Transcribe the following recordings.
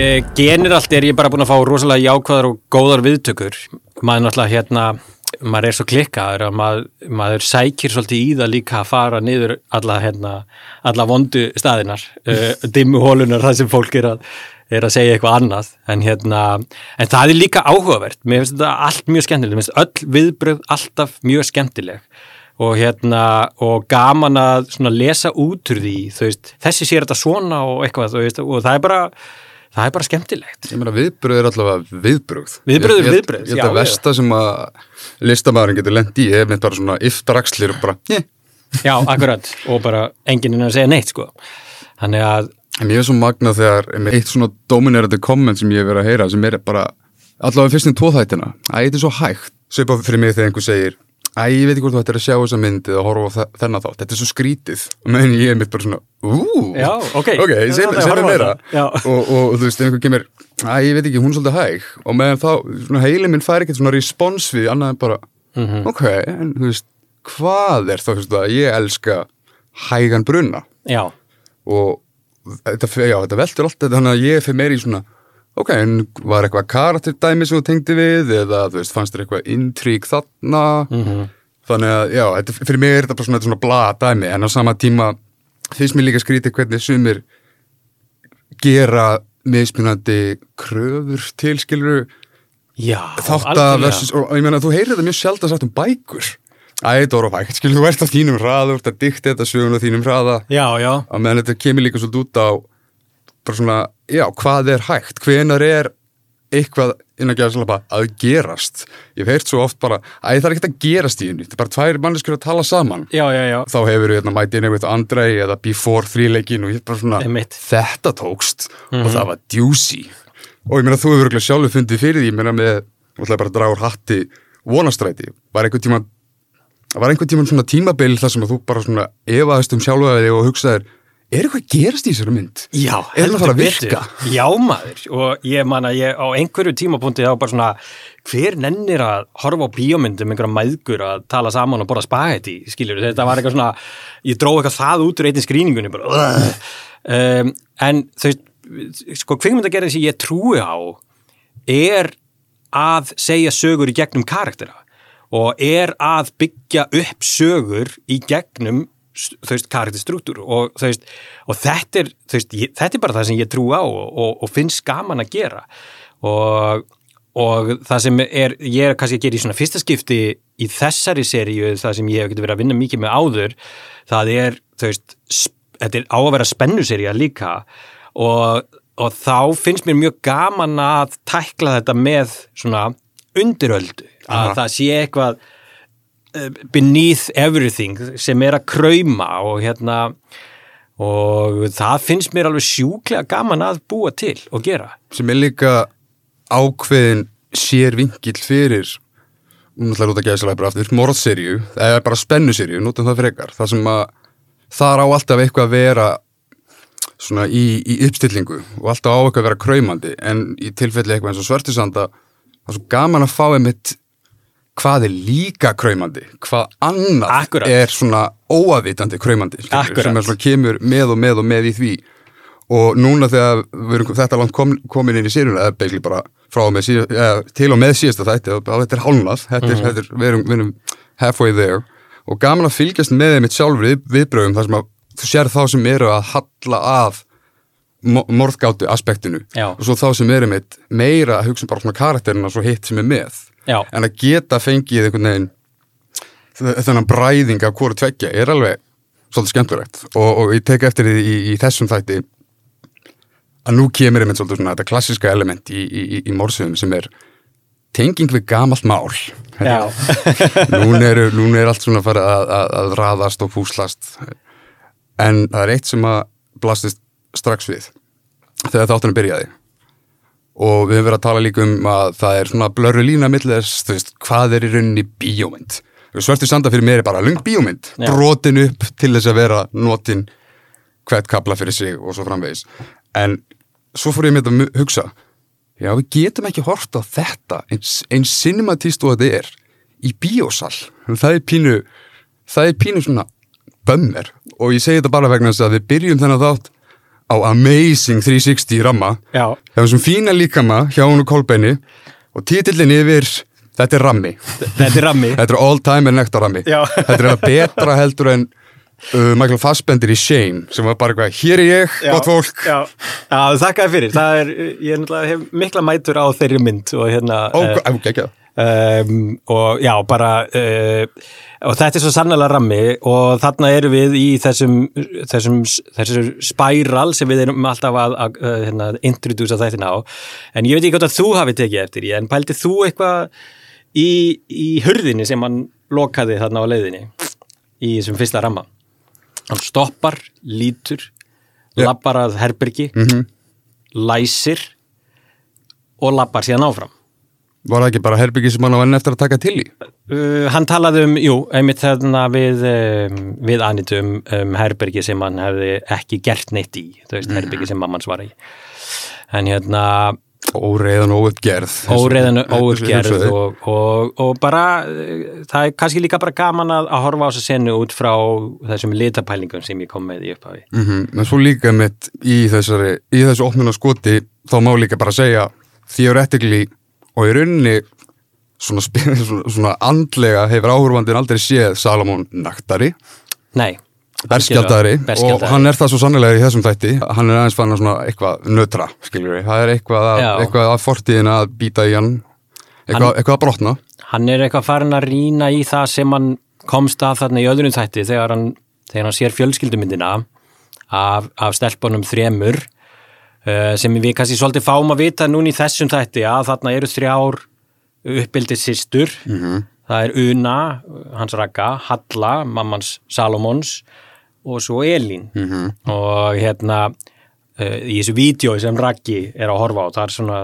e, genir allt er ég bara búin að fá rosalega jákvæðar og góðar viðtökur. Maður náttúrulega hérna maður er svo klikkaður að maður, maður sækir svolítið í það líka að fara niður alla, hérna, alla vondu staðinar uh, dimmuhólunar þar sem fólk er að, er að segja eitthvað annað. En, hérna, en það er líka áhugavert. Mér finnst þetta allt mjög skemmtilegt. Mér finnst öll viðbröð alltaf mjög skemmtileg. Og hérna og gaman að lesa út úr því veist, þessi sér þetta svona og eitthvað veist, og það er bara það er bara skemmtilegt. Ég meina viðbröð er allavega viðbröð. Viðbröð er viðbröð, já. Ég held að versta sem að listamæðurinn getur lendi í með bara svona yftarakslir og bara, yeah. Já, akkurat, og bara enginn er að segja neitt, sko. Þannig að... En ég er svo magnað þegar, eitt svona dominerandi komment sem ég hef verið að heyra, sem er bara allavega fyrstum tóþættina, að þetta er svo hægt, svipað fyrir mig þegar einhver segir Æ, ég veit ekki hvort þú ættir að sjá þessa myndið og horfa á þennan þátt, þetta er svo skrítið. Meðan ég er mitt bara svona úúú, já, ok, ok, segð mér meira og, og, þú veist, ef einhver kemur Æ, ég veit ekki, hún er svolítið hæg. Og meðan þá, svona heilin minn fær ekkert svona respons við annað en bara, mm -hmm. ok en þú veist, hvað er þá, þú veist, að ég elska hægan brunna já. Og þetta, já, þetta veldur alltaf, þannig að ég fyrir meiri í svona ok, en var eitthvað karakterdæmi sem þú tengdi við eða þú veist, fannst þér eitthvað intrík þarna? Mm -hmm. þannig að, já, fyrir mig er þetta bara svona, svona blað dæmi, en á sama tíma finnst mér líka skrítið hvernig sumir gera meðspunandi kröfur til, skiluru þátt að versus, og ég meina, þú heyrir þetta mjög sjálf að sagt um bækur. Æður og bækur, skilur, þú ert á þínum hraða þú ert að dikta þetta sögun á þínum hraða. Já, já, og meðan þetta kemur líka svolítið út á bara svona, já, hvað er hægt hvenar er eitthvað inn að gera svolítið bara að gerast ég hef heyrt svo oft bara, að það er ekkert að gerast í henni þetta er bara tvær manneskur að tala saman já, já, já. þá hefur við hérna My Dinner with Andre eða Before þríleikin og ég er bara svona Einmitt. þetta tókst mm -hmm. og Mhm. það var djúsi og ég meina þú hefur ekki sjálfur fundið fyrir því ég meina með, þú ætlaði bara að draga úr hatti vonastræti, var einhvern tíma var einhvern tíma svona tímabil þar sem að þú bara svona efaðist um sjálfæði og hugsaðir er eitthvað að gerast í þessari mynd? Já, er það að að betur. virka? Já maður, og ég man að ég á einhverju tímapunkti þá bara svona hver nennir að horfa á bíómyndum einhverja mæðgur að tala saman og borða spagetti skiljur, þetta var eitthvað svona ég dróð eitthvað það út úr eitthvað skrýningunni bara, um, en þau sko kvikmyndagerðin sem ég trúi á er að segja sögur í gegnum karaktera og er að byggja upp sögur í gegnum þú veist, karakterstruktúr og, þú veist, og þetta er þú veist, ég, þetta er bara það sem ég trú á og, og, og finnst gaman að gera og, og það sem er ég er kannski að gera í svona fyrsta skipti í þessari seríu, það sem ég hef getið verið að vinna mikið með áður, það er þú veist, þetta er á að vera spennuseríu líka og, og þá finnst mér mjög gaman að tækla þetta með svona undiröldu, að Aha. það sé eitthvað beneath everything sem er að krauma og hérna og það finnst mér alveg sjúklega gaman að búa til og gera. sem er líka ákveðin sér vingill fyrir náttúrulega út að gæsa bara aftur, morðserju eða bara spennuserju, notum það frekar það sem að þar á alltaf eitthvað að vera svona í, í uppstillingu og alltaf á eitthvað að vera kraumandi en í tilfelli eitthvað eins og svörtisanda það er svo gaman að fá einmitt hvað er líka kraumandi hvað annað Akkurat. er svona óavitandi Akkurat. sem er svona kemur með og með og með í því og núna þegar við erum þetta langt kom, komin inn í séruna eða beigli bara frá og með síð, eða, til og með síðasta þætti þetta er hálnað þetta er, er, við, erum, erum halfway there og gaman að fylgjast með þeim mitt sjálfur við, viðbröðum þar sem að þú sér þá sem eru að halla að mo- morðgátu aspektinu Já. og svo þá sem eru mitt meira að hugsa bara svona karakterina svo hitt sem er með Já. en að geta fengið einhvern veginn þennan bræðing af hvori tveggja er alveg svolítið skemmtilegt. Og, og ég tek eftir því í, í þessum þætti að nú kemur einmitt svolítið svona þetta klassiska element í, í, í, í morsöðum sem er tenging við gamalt mál. Núna er, núna er allt svona fara að, að, að raðast og púslast. En það er eitt sem að blastist strax við þegar þáttunum byrjaði og við höfum verið að tala líka um að það er svona blörru lína millir þess, þú veist, hvað er í rauninni bíómynd. Svartu sanda fyrir mér er bara lung bíómynd Já. brotin upp til þess að vera notin hvert kapla fyrir sig og svo framvegis. En svo fór ég með þetta að hugsa já, við getum ekki hort á þetta eins, eins cinematíst og þetta er í bíósal. Það er pínu það er pínu svona bömmir og ég segi þetta bara vegna þess að við byrjum þennan þátt á Amazing 360 ramma. Já, hjá þessum fína líkama hjá hún og Kolbeini. Og titillin yfir þetta er rammi, þetta er rammi þetta er all time er nektar rammi Já. þetta er betra heldur en uh, Michael Fassbender í Shane sem var bara eitthvað, hér er ég, Já, gott fólk. Já, já þakkaði fyrir. Það er, ég er hef mikla mætur á þeirri mynd og hérna Ó, uh, ekki það um, og já, bara uh, og þetta er svo sannlega rammi og þarna erum við í þessum þessum, þessum spæral sem við erum alltaf að, að, að hérna, introdusa þættina á, en ég veit ekki hvort að þú hafi tekið eftir í, en pældi þú eitthvað í, í hurðinni sem hann lokaði þarna á leiðinni í þessum fyrsta ramma hann stoppar, lítur Já. lappar að herbergi Mhm. læsir og lappar síðan áfram Var það ekki bara herbyggi sem hann á enn eftir að taka til í? Uh, hann talaði um, jú, einmitt þarna við, um, við Anitu um, um herbergi sem hann hefði ekki gert neitt í, þú veist, herbergi sem mamman var í. En hérna, Óreiðan og óuppgerð óreiðan Eins og- óuppgerð eins og- og, og, bara, uh, það er kannski líka bara gaman að, að horfa á þessa senu út frá þessum litapælingum sem ég kom með í upphafi. Mhm, En svo líka mitt í þessari í þessu opnuna skoti þá má líka bara segja theoretically og í rauninni svona, svona, svona andlega hefur áhurfandinn aldrei séð Salomón naktari, Nei. berskjaldari og hann er það svo sannlega í þessum þætti. Hann er aðeins fann að svona eitthvað nötra skiljur við, það er eitthvað að, eitthvað að fortíðina að býta í hann. Eitthvað, Hann- eitthvað að brotna. Hann er eitthvað farin að rýna í það sem hann komst að þarna í öðrum þætti þegar hann, þegar hann sér fjölskyldumyndina af, af stelpunum þremur sem við kannski svolítið fáum að vita núna í þessum þætti að þarna eru þrjár uppbyldið systur. Það er Una, hans Raka Halla, mammans Salomons og svo Elín. Og hérna uh, í þessu vídeo sem Raki er að horfa á það er svona,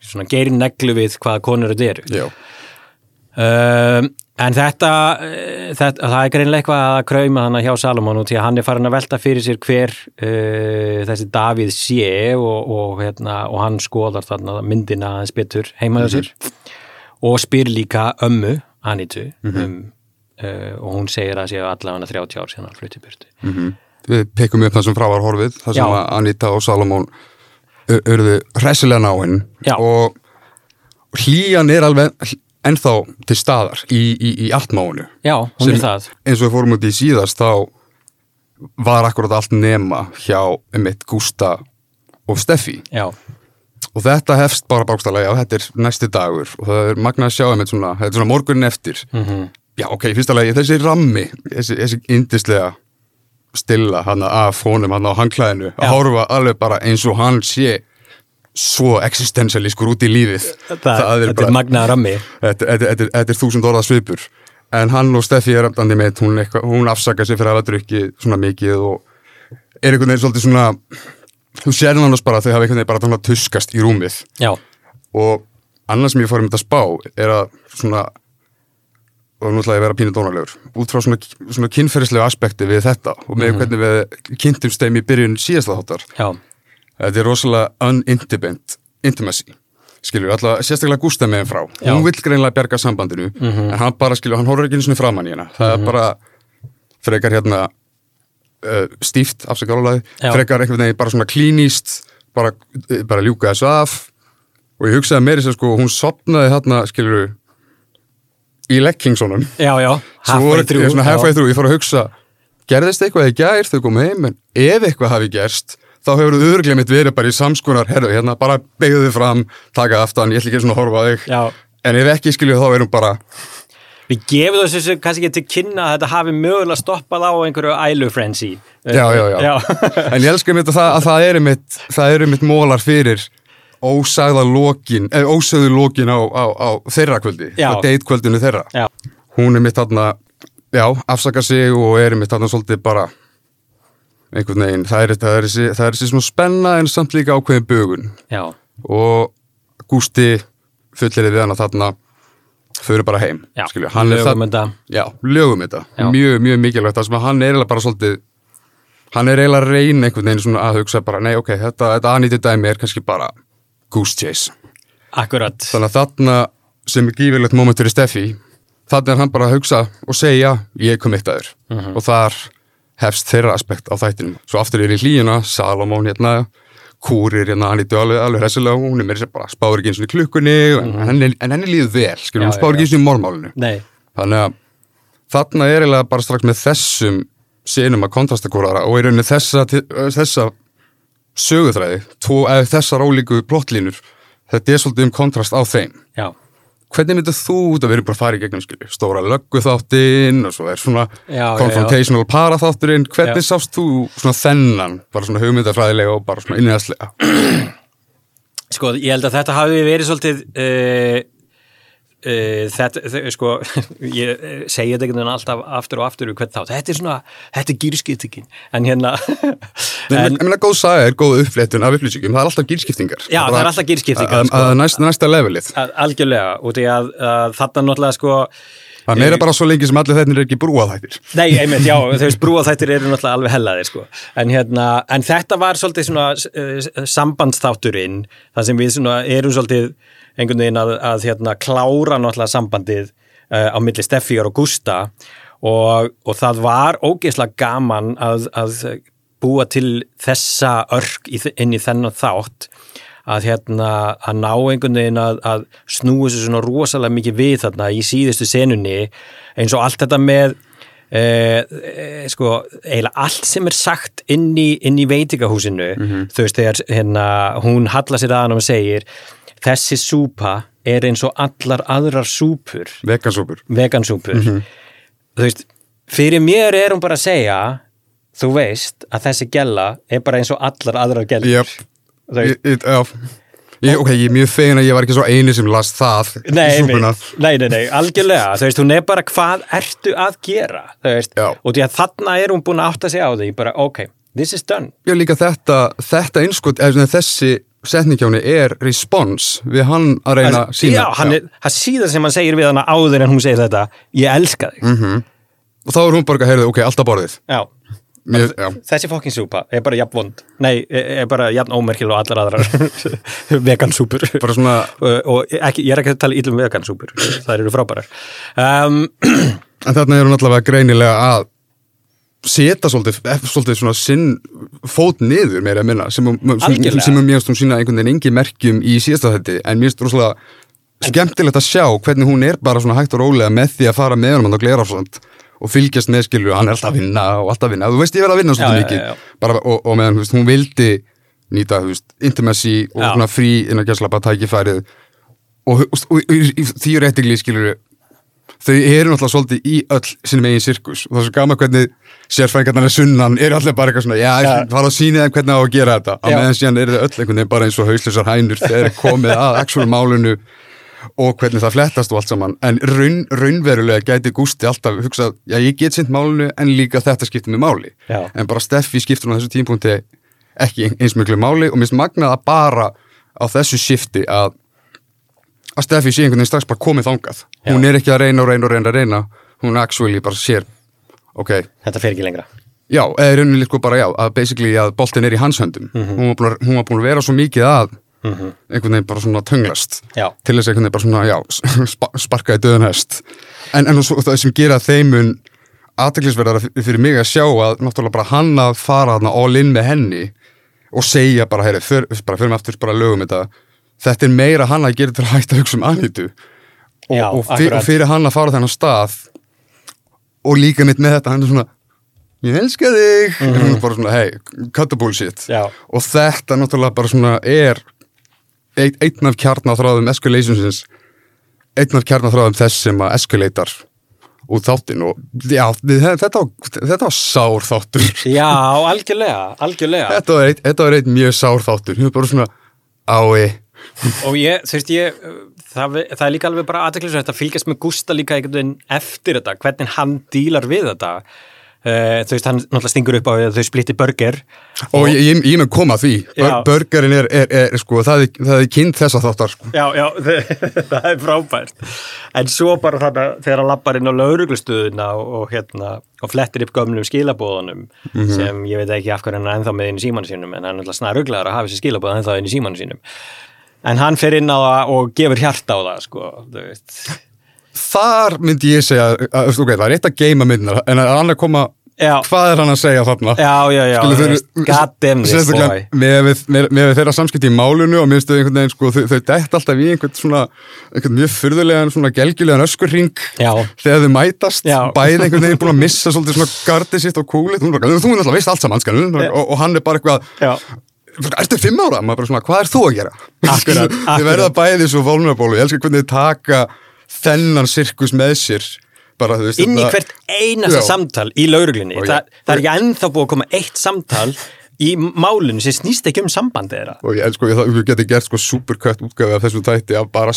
svona gerin neglu við hvaða konur þetta eru. Um, en þetta, uh, þetta, það er greinlega eitthvað að krauma þannig hjá Salomon og því að hann er farin að velta fyrir sér hver uh, þessi Davíð sé og, og, hérna, og hann skoðar þarna myndina hans betur heimaðu sér. Og spyr líka ömmu, Anitu um, uh, og hún segir að séu allavega 30 ár síðan hann flutti burtu. Mhm. Við pekkum upp það sem frá var horfið, það sem Já. að Anita og Salomón urðu hressilega náinn og hlýjan er alveg ennþá til staðar í, í, í allt-máinu. Já, hún er það. Eins og við fórum út í síðast þá var akkurat allt nema hjá mitt Gústa og Steffi. Já, og þetta hefst bara bákstæðlega, já þetta er næsti dagur. Og það er magnað að sjá einmitt svona, þetta er svona morgunin eftir. Mm Já, ok, lagi, þessi rammi, þessi, þessi indislega stilla hann af honum hann á hangklæðinu að horfa alveg bara eins og hann sé svo existentialískur út í lífið. það, þetta er magnaða rammi. Þetta, þetta, þetta, er þúsund orða svipur. En hann og Steffi er öfnandi með, hún, hún afsaka sig fyrir að hafa drukkið svona mikið og er einhvern veginn svolítið svona, þú sér hann bara að þau hafa einhvern veginn bara að tuskast í rúmið. Já, og annars sem ég fór um þetta spá er að svona og nú ætla ég að vera pínu dónalegur. Út frá svona, svona kynferðislega aspekti við þetta og með hvernig við kynntumst þeim í byrjun síðasta þáttar já, þetta er rosalega unintimate intimacy. Skilur, alltaf sérstaklega Gústa með henn frá. Já. hún vill greinlega bjarga sambandinu en hann bara skilur, hann horfir ekki einu sinni framann í hana. Það er bara frekar hérna uh, stíft, afsakalálaði Já. frekar einhvern veginn bara svona klínist bara, bara ljúka þessu af. Og ég hugsaði meiri sér sko hún sopnaði hérna skilur í voru halfway through, ég fór að hugsa gerðist eitthvað í gær? Þau komum heim en ef eitthvað hafi gerst þá hefur þú örglega mitt verið bara í samskonar herru, hérna bara beigðu þig fram, taka aftan ég ætla ekki svona að horfa á þig Já. en ef ekki skilju þá erum bara Við gefum þessu kannski ekki til kynna að þetta hafi mögulega stoppað á einhverju ælu frenzy. já, já, já, en ég elskar mitt að það, að það eru mitt það eru mitt mólar fyrir ósagða lokin, eða ósagðu lokin á, á, á þeirra kvöldi Já. á deitkvöldinu þeirra Já. hún er mitt þarna já, afsaka sig og er mitt þarna svolítið bara einhvern veginn, það er, það er, þessi, er svona spenna en samt líka ákveðin bögun. Já, og Gústi fullirði við hana þarna þau eru bara heim já, skilju, hann er það, já, lögum þetta. Mjög, mjög mikilvægt, það sem að hann er eiginlega bara svolítið hann er eiginlega að reyna einhvern veginn svona að hugsa bara, nei ok, þetta, þetta anýtið dæmi er kannski bara Goose Chase. Akkurat. þannig að þarna sem er gífilegt moment fyrir Steffi þarna er hann bara að hugsa og segja ég er committaður Mhm. og þar hefst þeirra aspekt á þættinum. Svo aftur er í hlýjuna, Salomón hérna, kúrir hérna, hann lítur alveg, alveg hressilega, hún er meira sér bara spáir ekki eins og í klukkunni, en, henni, en henni líður vel, skilur, hún já, ekki eins og í mormálinu. Nei, Þannig að þarna er eiginlega bara strax með þessum sinum að kontrastakórara og í rauninni þessa, þessa söguþræði, tvo, eða þessar ólíku plottlínur, þetta er svolítið um kontrast á þeim. já Hvernig myndið þú út að vera bara að fara í gegnum skilju, stóra lögguþáttinn og svo er svona Já, já, confrontational paraþátturinn, hvernig Já. sást þú svona þennan, bara svona hugmyndafræðilega og bara svona inniðaslega? Sko, ég held að þetta hafi verið svolítið uh, uh, þetta, þau- sko ég eh, segi þetta veginn alltaf aftur og aftur hvern þá, þetta er svona, þetta er gýrskiptingin en hérna En, en, góð saga er góð uppfléttun af upplýsingum, það er alltaf gýrskiptingar. Já, það er alltaf gírskiptingar, Að, sko. næsta, næsta levelið. algjörlega, út í að, að þarna náttúrulega sko Það meira bara svo lengi sem allir þetta er ekki brúaðhættir. Nei, einmitt, já, þau veist, brúaþættir eru náttúrulega alveg hellaðir, sko. En hérna, en þetta var svolítið svona uh, sambandsþátturinn, þar sem við svona erum svolítið einhvern veginn að, að hérna, klára náttúrulega sambandið uh, á milli Steffíjar og Gústa. Og, og það var ógeðslega gaman að, að búa til þessa örk inn í þennan þátt að hérna að ná einhvern veginn að, að snúi þessu svona rosalega mikið við þarna í síðustu senunni. Eins og allt þetta með e, e, sko, eiginlega allt sem er sagt inn í, inn í veitingahúsinu þú veist þegar hérna, hún hallar sér að hann og segir þessi súpa er eins og allar aðrar súpur. Vegansúpur. vegansúpur þú veist, fyrir mér er hún bara að segja þú veist að þessi gella er bara eins og allar aðrar gellur veist, Ég- ok, ég er mjög fegin að ég var ekki svo eini sem las það Nei, nei, nei, nei, algjörlega. Þú veist, hún er bara hvað ertu að gera þú veist, Já. og því að þarna er hún búin að átta sig á því, bara ok, this is done. Já, líka þetta, þetta einskot, þessi setningjáni er response við hann að reyna að sína. já, hann er, það síðan sem hann segir við hana áður en hún segir þetta, ég elska þig Mm. Og þá er hún bara að heyrðu, ok, alltaf borðið. já, Mér, já. þessi fokkin súpa er bara jafn vond, nei, er bara jafn ómerkil og allar aðrar vegansúpur svona, og, og ekki, ég er ekki að tala ítlum vegansúpur það eru frábærar um, en þarna er hún allavega greinilega að setja svolítið, ef- svolítið svona sinn fót niður meira að minna sem, mér finnst hún sína einhvern veginn engi merkjum í síðasta þetta en finnst rosalega skemmtilegt að sjá hvernig hún er bara svona hægt og rólega með því að fara með honum að glera svona og fylgjast með skilju, hann er alltaf að vinna og alltaf að vinna, þú veist ég verð að vinna svolítið mikið. og, og meðan hún vildi nýta intimacy og frí innan gæslapa tækifærið. Og, og, og, því réttigli skilju þau eru náttúrulega svolítið í öll sinni megin sirkus og það er svo gama hvernig sérfræðingarnar sunnan eru allir bara eitthvað svona já, Já. fara að sína þeim hvernig á að gera þetta á Já. meðan síðan eru þau öll einhvern veginn bara eins og hauslisar hænur þegar er komið að actual málunu og hvernig það flettast og allt saman en raun, raunverulega gæti Gústi alltaf hugsað, já ég get sint málunu en líka þetta skiptir mig máli Já. en bara Steffi skiptir hún á þessu tímpunkti ekki eins miklu máli og að að að Steffi sé einhvern veginn strax bara komið þangað. Já. hún er ekki að reyna og reyna og reyna reyna. Hún actually bara sér ok, þetta fer ekki lengra. Já, eða rauninni sko bara já að basically að boltin er í hans höndum. Mhm. hún, var búin að, hún var búin að vera svo mikið að einhvern veginn bara svona tönglast. Já. til þess einhvern veginn bara svona, já spa, sparka í döðun hest. En, en svo, það sem gera þeimun aðteklisverðara fyrir mig að sjá að náttúrulega bara hann að fara all in með henni og segja bara, heyri, fyr, bara fyrir mig aftur bara lögum þetta þetta er meira hann að gera til að hætta að hugsa um Anitu og, Já, og, fyr, og fyrir hann að fara þennan stað og líka mitt með þetta hann er svona ég elska þig. Mm -hmm. bara svona, hey, cut the bullshit. Já. og þetta náttúrulega bara svona er ein, einn af kjarnaþráðum escalationsins einn af kjarnaþráðum þess sem að escalatar út þáttin og já, þetta, var, þetta var sár þáttur. Já, algjörlega, algjörlega. Þetta var einn mjög sár þáttur. Bara svona ái og ég, þú veist ég það, það er líka alveg bara aðteklisvægt að fylgjast með Gústa líka einhvern veginn eftir þetta hvernig hann dílar við þetta uh, þú veist, hann náttúrulega stingur upp á að þau splitti burger og ég, ég, ég með koma því Bör, Já. burgerinn er, er, er, sko, það er, það er kynnt þessa þáttar sko. já, já, það er frábært en svo bara þannig þegar hann lappar inn á lauruglustöðuna og, og hérna og flettir upp gömlum skilabóðunum Mhm. sem ég veit ekki af hverju hann er ennþá með inn í símanu sínum en hann er alltaf snaruglaður að hafa þessi skilabóð en hann fer inn á það og gefur hjarta á það sko, þú veist þar myndi ég segja að, ok, það er eitt að geima myndina en að annað koma Já. hvað er hann að segja þarna Já, já, já, veist, God damn this boy. með með, með þeirra samskipti í málunu og minnstu einhvern veginn sko, þau, þau dætt alltaf í einhvern svona einhvern mjög furðulegan svona gelgjulegan öskurring Já. þegar þau mætast bæði einhvern veginn búin að missa svolítið svona gardið sitt og er bara, þú er alltaf veist allt saman og, og hann er bara eitthvað Ertu fimm ára? Maður bara svona, hvað er þú að gera? Akkurat, Þið akkurat. verða bæði svo vulnerable, ég elskar hvernig þið taka þennan sirkus með sér bara, þú veist, inn í hvert einasta Já. samtal í lauruglinni Þa, ég- það er ekki ennþá búið að koma eitt samtal í málinu sem snýst ekki um sambandi þeirra og ég ég, það- ég geti gert sko superkött útgafi af þessum þætti af bara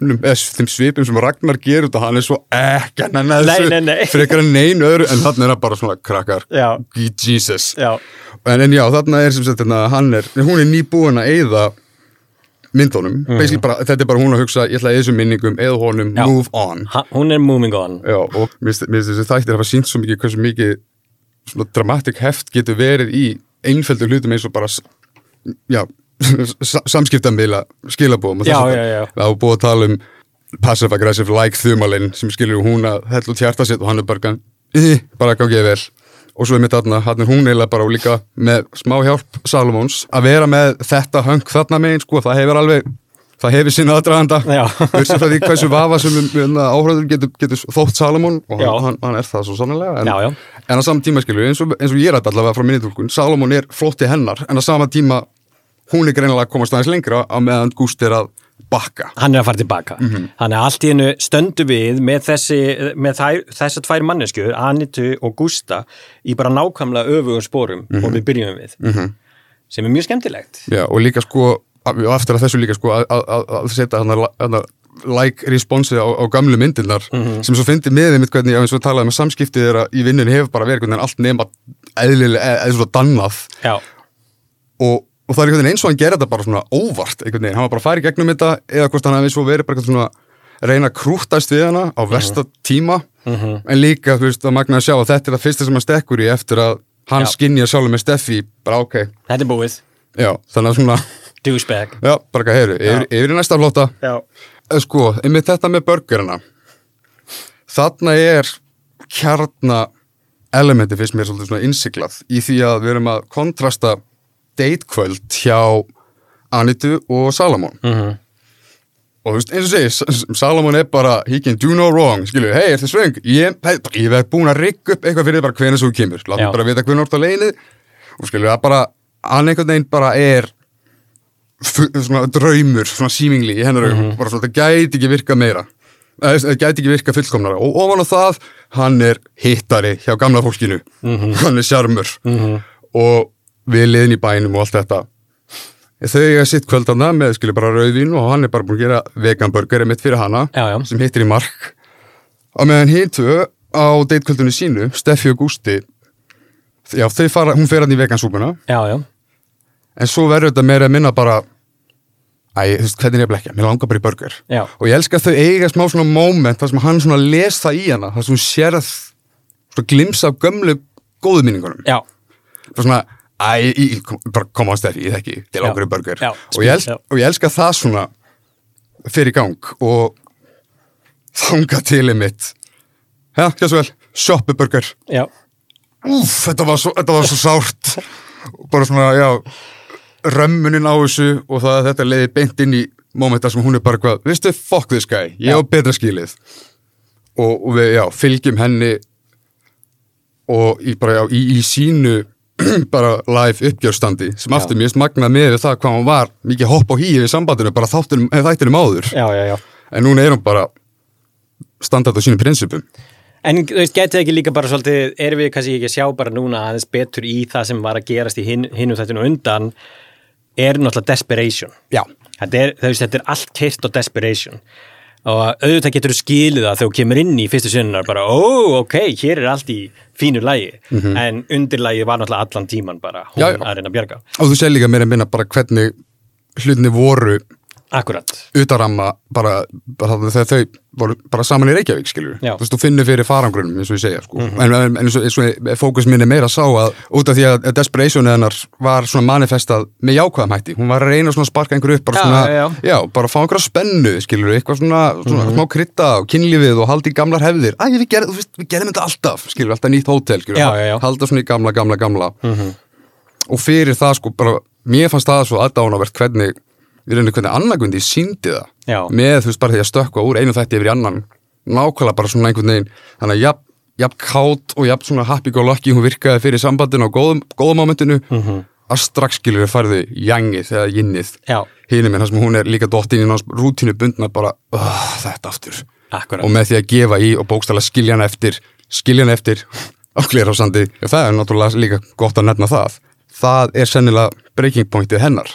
eða þeim svipum sem Ragnar gerur og hann er svo ekki að frekar en nein öðru en þannig er það bara svona krakkar. Jesus Já. En, en já, þarna er sem sagt hérna, hann er, hún er nýbúin að eyða myndunum, basically bara, þetta er bara hún að hugsa ég ætla að eyða þessum minningum, eyða honum, Já. move on. Ha, hún er moving on. Já, og mér finnst þessi þættir hafa sínt svo mikið hversu mikið svona dramatic heft getur verið í einföldu hlutum eins og bara já, samskiptamila skilabóðum og þess já. það búið að tala um passive aggressive like þumalinn sem skilur hún að hella út hjarta sitt og hann er bara gan, bara gangið vel og svo er mitt þarna, hann er hún eiginlega bara og líka með smá hjálp Salomons að vera með þetta höng þarna megin sko, það hefur alveg það hefur sinna aðdraganda. Frá því hversu vafa sem um, áhrifður getur, getur þótt Salomon og hann, hann, hann er það svo sannlega en, Já, já. en á sama tíma skilur eins og, eins og ég er allavega frá minni tólkun Salomon er flotti hennar en á sama tíma hún er greinilega að komast aðeins lengra á meðan Gúst er að bakka hann er að fara tilbaka. Mhm. hann er allt í hennu stöndu við með, þessi, með þær, þessar tvær manneskjur Anitu og Gústa í bara nákvæmlega öfugum spórum Mhm. og við byrjum við. -hmm. sem er mjög skemmtilegt. Já, og líka sko, aftur að þessu líka sko að- að að- að setja hann að like responsi á, á gamlu myndirnar sem svo fyndi með þeim hvernig, já, eins og við talaðum með samskiptið þeirra í vinnunni hefur bara verið hvernig allt nema eðlilega, eða svona dannað. Og, og það er einhvern veginn eins og hann gerir þetta bara svona óvart einhvern veginn, hann var bara að í gegnum þetta eða hvort hann hafi svo verið bara svona reyna að krúttast við hana á versta tíma. En líka, þú veist, að magna að sjá að þetta er það fyrsta sem hann stekkur í eftir að hann Já. skinja sjálfur með Steffi bara ok, þetta er búið. Já, þannig að svona douchebag. Já, bara hvað heyru, yfir, yfir í næsta flóta já, Eh, sko, einmitt þetta með burgerina þarna er kjarna elementi fyrst mér svolítið svona innsiklað í því að við erum að kontrasta datekvöld hjá Anitu og Salamon Mhm. og þú veist, eins og segir, S- Salamon er bara he can do no wrong, skilju, hei, er þið svöng? Ég, ég hef búin að rigga upp eitthvað fyrir bara hvernig þú kemur, Já. látum bara vita hvernig orða leiðið og skilju, það bara hann einhvern veginn bara er svona draumur, svona símingli í hennar augum, bara svona, það gæti ekki virka meira. Það gæti ekki virka fullkomnara. Og ofan á það, hann er hittari hjá gamla fólkinu. Hann er sjarmur. Og við liðin í bænum og allt þetta. Þau eiga sitt kvöldana með skilju bara rauðvín og hann er bara búin að gera veganburgeri mitt fyrir hana Já, já. sem hittir í mark. Og meðan tvö á deitkvöldunni sínu, Steffi og Gústi já, þau fara, hún fer hann í vegansúpuna já, en svo verður þetta meira að minna bara æ, þú veist, hvernig er ég að blekja, mér langar bara í burger. Já. og ég elska að þau eiga smá svona moment þar sem hann svona les það í hana þar sem hún sérð svona glimsa af gömlu góðminningunum já, bara svona, æ, í, bara koma á stefni, ég þekki, til Já. burger. Já, og, ég els, já. og ég elska það svona fyrir gang og þanga til mitt já, ekki svo vel, shoppu burger. Já. Úf, þetta var svo, þetta var svo sárt. Bara svona, já römmunin á þessu og það að þetta leiði beint inn í mómenta sem hún er bara hvað, veistu, fuck this guy, ég Já. á betra skilið. Og, og við, já, fylgjum henni og í, bara, já, í, í sínu bara live uppgjörstandi sem Já. aftur mér magnað með það hvað hún var mikið hopp á hýi við sambandinu, bara þáttunum, eh, þættinum áður já, já, já en núna er hún bara standað á sínum prinsipum En þú veist, getið ekki líka bara svolítið, erum við kannski ekki að sjá bara núna aðeins betur í það sem var að gerast í hin, hinum þættinu á undan, er náttúrulega desperation. já, Þetta er, veist, þetta er allt keirt á desperation. Og auðvitað getur þú skilið það þegar þú kemur inn í fyrstu sinnunar bara, ó, ok, hér er allt í fínu lægi. En undirlægið var náttúrulega allan tíman bara, hún Já, já. að reyna að bjarga. og þú sér líka meira að minna bara hvernig hlutinni voru akkurat utaramma bara, bara þegar þau voru bara saman í Reykjavík skilur Já. þú veist, þú finnur fyrir farangrunum eins og ég segja sko. en, en eins og, eins og fókus minn er meira að sá að út af því að desperation hennar var svona manifestað með jákvæðum hætti hún var að reyna svona að sparka einhver upp bara Já, svona, já, já. bara fá einhverja spennu skilur, eitthvað svona, svona smá krytta og kynlífið og haldi í gamlar hefðir Æ, við, veist, við gerðum þetta alltaf, skilur, alltaf nýtt hótel Já, já, já. halda svona í gamla, gamla, gamla og fyrir það sko bara, mér fannst það svo aðdánavert hvernig við reynir hvernig annarkundi síndi það Já. með þú veist bara því að stökkva úr einu þætti yfir í annan nákvæmlega bara svona einhvern veginn þannig að jafn, jafn kátt og jafn svona happy go lucky hún virkaði fyrir sambandinu á góðum, góðum momentinu Mhm. að strax skilur við færði jangið eða jinnið Já. hinum minn þar sem hún er líka dottin í náttúrulega rútínu bundna bara uh, þetta aftur Akkurat. og með því að gefa í og bókstala skilja hann eftir skilja hann eftir á glérhásandi það er náttúrulega líka gott að nefna það það er sennilega breaking pointið hennar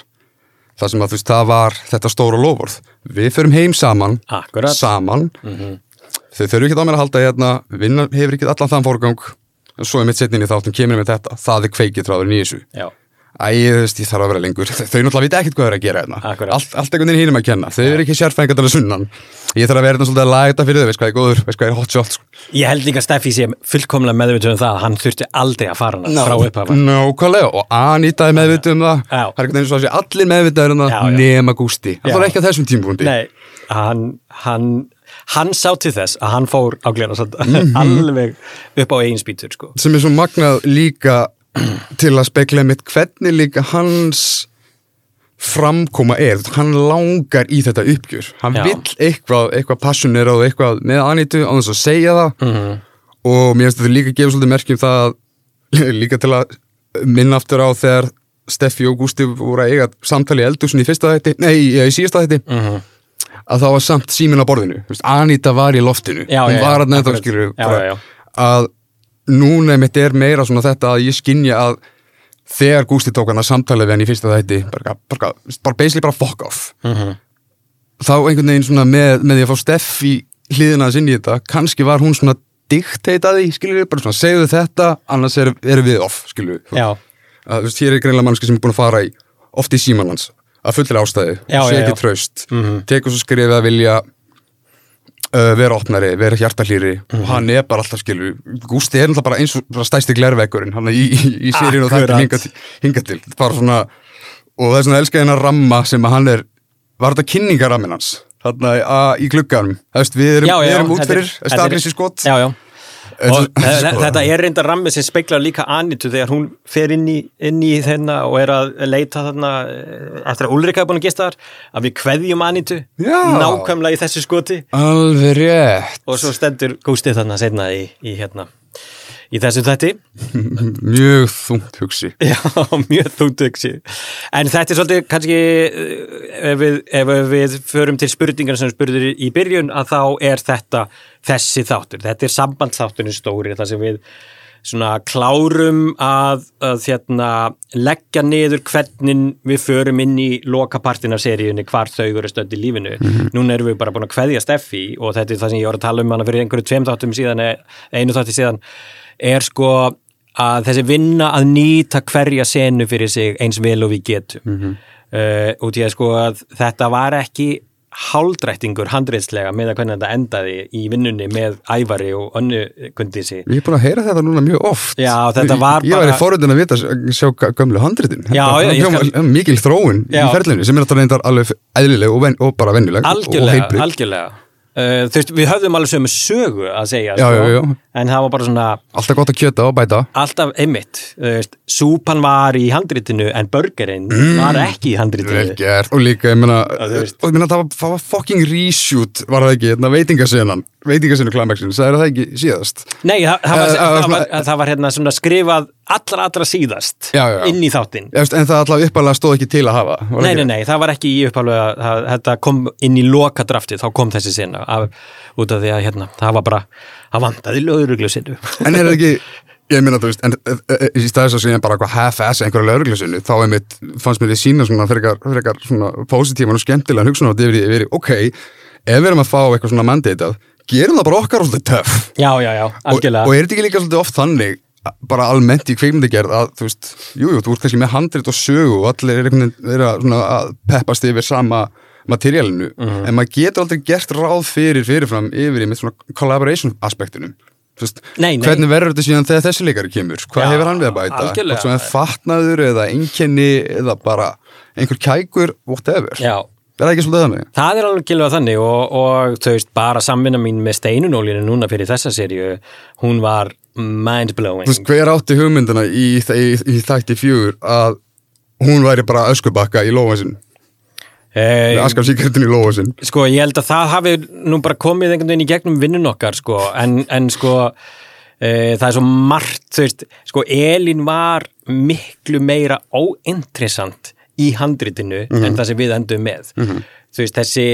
það sem að þú veist það var þetta stóra lofórð við förum heim saman. Akkurat. saman. Þau þurfu ekki á mér að halda hérna. Vinna hefur ekki allan þann fórgang en svo er mitt setnin í þáttum kemur með þetta. Það er kveikið tráður í þessu. Já, Æ, þú veist, ég þarf að vera lengur. Þau náttúrulega vita ekkert hvað þau eru að gera hérna. Allt, allt einhvern veginn hínum að kenna. Þau eru ekki sérfængat alveg sunnan. Ég þarf að vera hérna svolítið að laga þetta fyrir þau, veist hvað er góður, veist hvað er hot shot. sko. ég held líka að Steffi sé fullkomlega meðvitað um það að hann þurfti aldrei að fara hana frá upphafa Nákvæmlega, og Anita er meðvitað um það. Já. Það er einhvern veginn svo að allir meðvitaður um það, nema. Nei, hann, hann, hann sá til þess að hann fór á glera Mhm. alveg upp á eigin spýtur sko. Sem er svo magnað líka til að spekla mitt hvernig líka hans framkoma er, hann langar í þetta uppgjör, hann Já. vill eitthvað, eitthvað passionir og eitthvað með Anitu á þess að segja það Mhm. og mér finnst þetta líka að gefa svolítið merkjum það líka til að minna aftur á þegar Steffi og Gústi voru að eiga samtali í eldursun í fyrsta þætti, nei, í síðasta þætti Mhm. að það var samt símin á borðinu Anita var í loftinu Já, hún já, var að nefnda já. að núna mitt er meira svona þetta að ég skinja að þegar Gústi tók hann að samtali við hann í fyrsta þætti bara, bara, bara basically bara fuck off Mhm. þá einhvern veginn svona með, með því að fá Steffi hliðina þess inn í þetta kannski var hún svona dikteitaði skilur við, bara svona segðu þetta annars erum er við off skilur við Já, að þú veist, hér er greinlega mannski sem er búin að fara í oft í símanans, að fullri ástæði sé ekki já. traust Mhm. tekur svo skrifið að vilja uh, vera opnari, vera hjartahlýri Mhm. og hann er bara alltaf skilur Gústi er náttúrulega bara eins og stæsti glervekkurinn hann í, í, í seríun og þetta Akkurat. hinga hinga til. Bara svona, og það er svona elska hennar ramma sem hann er, var þetta kynningarammin hans. Þarna að- í glugganum. Það veist, við erum, erum út er- fyrir þetta er- establissi skot. Já, já þetta er reynda rammi sem speiklar líka Anitu þegar hún fer inn í, inn í þennan og er að leita þarna eh, eftir að Ulrika er búin að gista þar að við kveðjum Anitu Já. nákvæmlega í þessu skoti. Alveg rétt. Og svo stendur Gústi þarna setna í, í hérna í þessu þætti? Mjög þungt hugsi. Já, mjög þúntugsi en þetta er svolítið kannski eh, ef við, ef við förum til spurningar sem spurður í byrjun að þá er þetta þessi þáttur. Þetta er sambandsþátturinn stóri það sem við svona klárum að, að þérna, leggja niður hvernig við förum inn í lokapartin af seríunni hvar þau eru stönd í lífinu. Núna erum við bara búin að kveðja Steffi og þetta er það sem ég var að tala um hana fyrir einhverju tveim þáttum síðan, einu þátti síðan, er sko að þessi vinna að nýta hverja senu fyrir sig eins vel og við getum. Mm út í að sko að þetta var ekki háldrættingur handreiðslega með að hvernig þetta endaði í vinnunni með ævari og önnu kundísi. Ég er búin að heyra þetta núna mjög oft Já, þetta var Ég var í bara- forröndin að vita sjá já, ég skal-. Mikil þróun Já. í ferlinu sem er alltaf alveg eðlileg og, ven, og bara venjuleg og algjörlega, heilbrigð. algjörlega uh, þú veist, við höfðum alveg sömu sögu að segja, Já, sko, já, já. en það var bara svona Alltaf gott að kjöta og bæta. Alltaf einmitt, þú veist, súpan var í handritinu en burgerinn var ekki í handritinu. Mm. Vel gert. Og líka, ég meina, það, var, fucking reshoot var það ekki, hérna veitingasennan veitingasenu klæmaksin, það er það ekki síðast Nei, það, það, var, Eh, eh, það, var, svona- það var hérna svona skrifað allra allra síðast Já, já, já. inn í þáttinn En það alltaf uppalega stóð ekki til að hafa var Nei, ekki? nei, nei, það var ekki í uppálega það, þetta kom inn í lokadraftið þá kom þessi sinna af, út af því að hérna, það var bara, það vandaði löguruglu sinnu En er það ekki, ég meina þú veist, en í staðis að segja bara eitthvað half-ass einhverja lauruglusinu, þá einmitt fannst mér þið sína svona frekar, frekar svona og gerum það bara okkar og svolítið töff. Já, já, já, Og, algjörlega og er þetta ekki líka svolítið oft þannig, bara almennt í kveikmyndagerð að, þú veist, jú, jú, þú ert kannski með handrit og sögu og allir er einhvern veginn að, peppast yfir sama materiálinu, Mhm. en maður getur aldrei gert ráð fyrir fyrirfram yfir í með svona collaboration aspektunum Þú veist, Nei, nei. hvernig verður þetta síðan þegar þessi leikari kemur hvað Já, hefur hann við að bæta, hvort sem er fatnaður eða einkenni eða bara einhver kækur, whatever Já, er það ekki svolítið þannig? það er alveg gilvað þannig og, og þú veist, bara samvinna mín með steinunólinu núna fyrir þessa serju, hún var mind-blowing. Þú veist, hver átti hugmyndina í, í, í þætti fjögur að hún væri bara öskubakka í lófa sinn Eh, með askafsíkertin í lófa sinn Sko, ég held að það hafi nú bara komið einhvern veginn í gegnum vinnun okkar, sko, en, en sko, e, það er svo margt, þú veist, sko, Elín var miklu meira óinteressant í handritinu en það sem við endum með. Þú veist, þessi,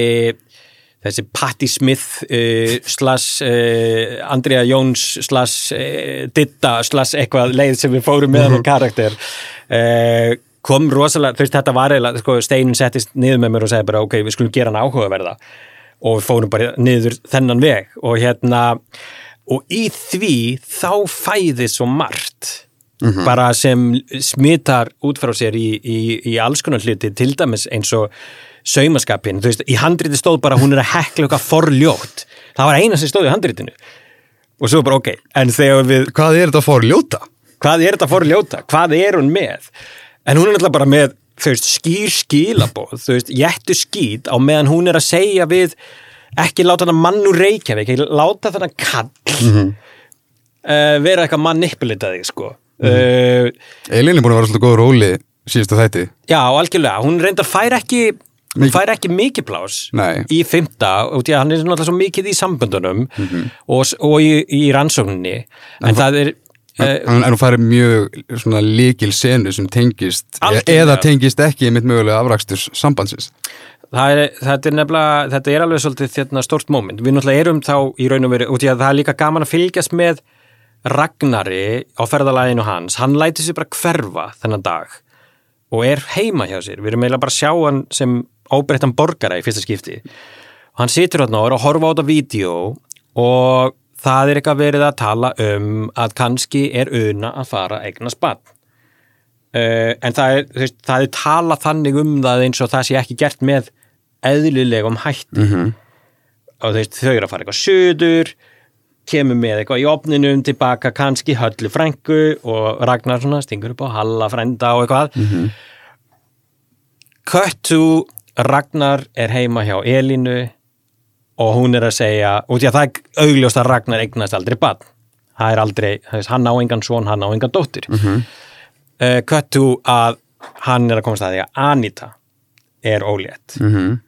þessi Patti Smith uh, slash uh, Andrea Jóns slash uh, Ditta slash eitthvað leið sem við fórum með hann karakter uh, kom rosalega, þú veist þetta var eiginlega, sko, steinin settist niður með mér og segi bara ok, við skulum gera hann áhugaverða. Og við fórum bara niður þennan veg og hérna og í því þá fæði svo margt bara sem smitar út frá sér í, í, í alls konar hluti til dæmis eins og saumaskapin, þú veist, í handriti stóð bara hún er að hekla eitthvað forljótt það var eina sem stóð í handritinu. Og svo bara ok, en þegar við Hvað er þetta að fá að ljóta? hvað er þetta forljóta, hvað er hún með? En hún er náttúrulega bara með þú veist, skýr skilabóð, þú veist jættu skýt á meðan hún er að segja við ekki láta hana mann úr Reykjavík ekki láta þennan kall mm vera eitthvað manipulitaði sko uh, Elín er búin að vera svolítið góð róli síðustu þætti já, algjörlega, hún reyndar fær ekki hún fær ekki mikið plás Nei. í fymta, hann er náttúrulega svo mikið í samböndunum Mhm. og, og í, í rannsókninni en það er en, en hún færi mjög svona líkil senu sem tengist Algjörlega. eða tengist ekki mitt mögulega afraksturs sambandsins Það er, þetta er nefnilega, þetta er alveg svolítið þérna stórt moment. Við náttúrulega erum þá í raun og veru, að það er líka gaman að fylgjast með Ragnari á ferðalaginu hans. Hann læti sér bara hverfa þennan dag og er heima hjá sér. Við erum eiginlega bara að sjá hann sem óbreyttan borgara í fyrsta skipti. Og hann situr hérna og er að horfa á þetta vídeo og það er eitthvað verið að tala um að kannski er una að fara að eignast barn. Uh, en það er, veist, það er talað þannig um það eins og það sé ekki gert með eðlilegum hætti Mhm. og þú veist, þau eru að fara eitthvað söður kemur með eitthvað í opninum tilbaka kannski höllu frængu og Ragnar svona stingur upp á Halla frænda og eitthvað. Mm -hmm. To Ragnar er heima hjá Elínu og hún er að segja út í að það er augljóst að Ragnar eignast aldrei barn. Það er aldrei, hann á engan svon hann á engan dóttir mm -hmm. cut to að hann er að komast að því að Anita er ólétt. Mm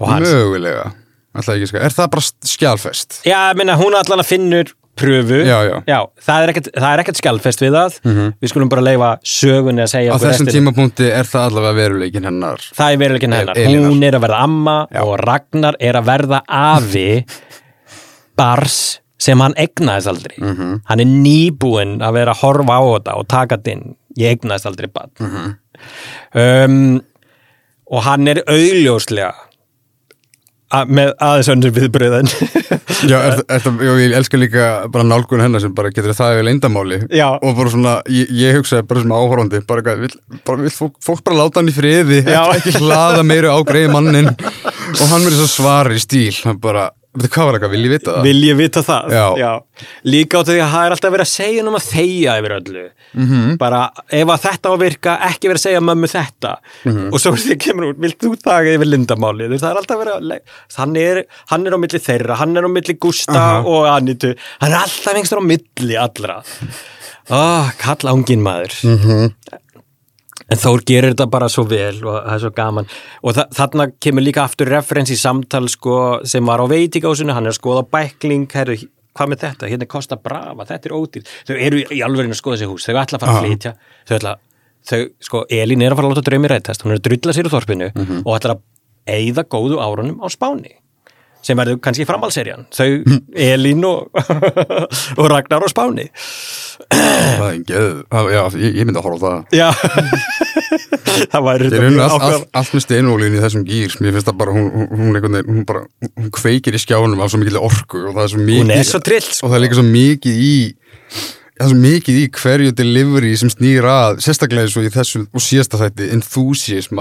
og hann, mögulega Er það bara skjálfest já, minna, hún allan að finnur pröfu, Já, já. það er ekkert, það er ekkert skjálfest við það, við skulum bara leifa sögunni að segja á þessum eftir- tímapunkti er það allavega veruleikin hennar. Það er veruleikin hennar, Elínar. hún er að verða amma Já. og Ragnar er að verða afi bars sem hann egnaðist aldrei. Mhm. hann er nýbúinn að vera að horfa á þetta og taka þetta inn. Ég egnaðist aldrei barn. Mhm. um, og hann er augljóslega með aðeins önnur viðbröðan Já, er, er, er, ég elska líka bara nálgun hennar sem bara getur það yfir leindamáli og bara svona, ég, ég hugsaði bara sem áhorfandi bara, eitthvað, vill fólk, fólk bara láta hann í friði ekki, hlaða meira á greið mannin og hann verið svo svar í stíl hann bara, hvað var eitthvað, vil ég vita það? vil ég vita það Já. líka á því að það er alltaf verið að segja um að þegja yfir öllu Mhm. -hmm. bara ef að þetta á að virka ekki verið að segja mömmu þetta Mhm. og svo því kemur út, vilt þú taka yfir lindamáli það er alltaf verið að er, hann er á milli þeirra, hann er á milli Gústa Aha. og Anitu hann er alltaf einhverstur á milli allra oh, kalla ungin maður Mhm. En Þór gerir þetta bara svo vel og það er svo gaman. Og þa þarna kemur líka aftur referens í samtal sko, sem var á veitingásinu, hann er að skoða bækling, herru, hvað með þetta? Hérna Costa Brava, þetta er ódýr. Þau eru í alveginn að skoða þessi hús, þau ætla að fara að flytja, þau ætla, þau, sko, Elín er að fara að láta draumi rættast, hún er að drulla sér úr þorpinu og ætla að eyða góðu árunum á Spáni sem verður kannski framhalserjan þau, Elín og, og Ragnar á Spáni. Það er geð, það, já, ég, ég myndi að horfa á það. Það væri unni allt, með steinólín í þessum gýr mér finnst það bara, hún, hún, veginn, hún, bara, hún kveikir í skjánum af svo mikil orku og það er svo mikið Hún er svo trill, sko. og það er líka svo mikið í það er svo mikið í hverju delivery sem snýr að sérstaklega eins og í þessu og síðasta þætti enthusiasm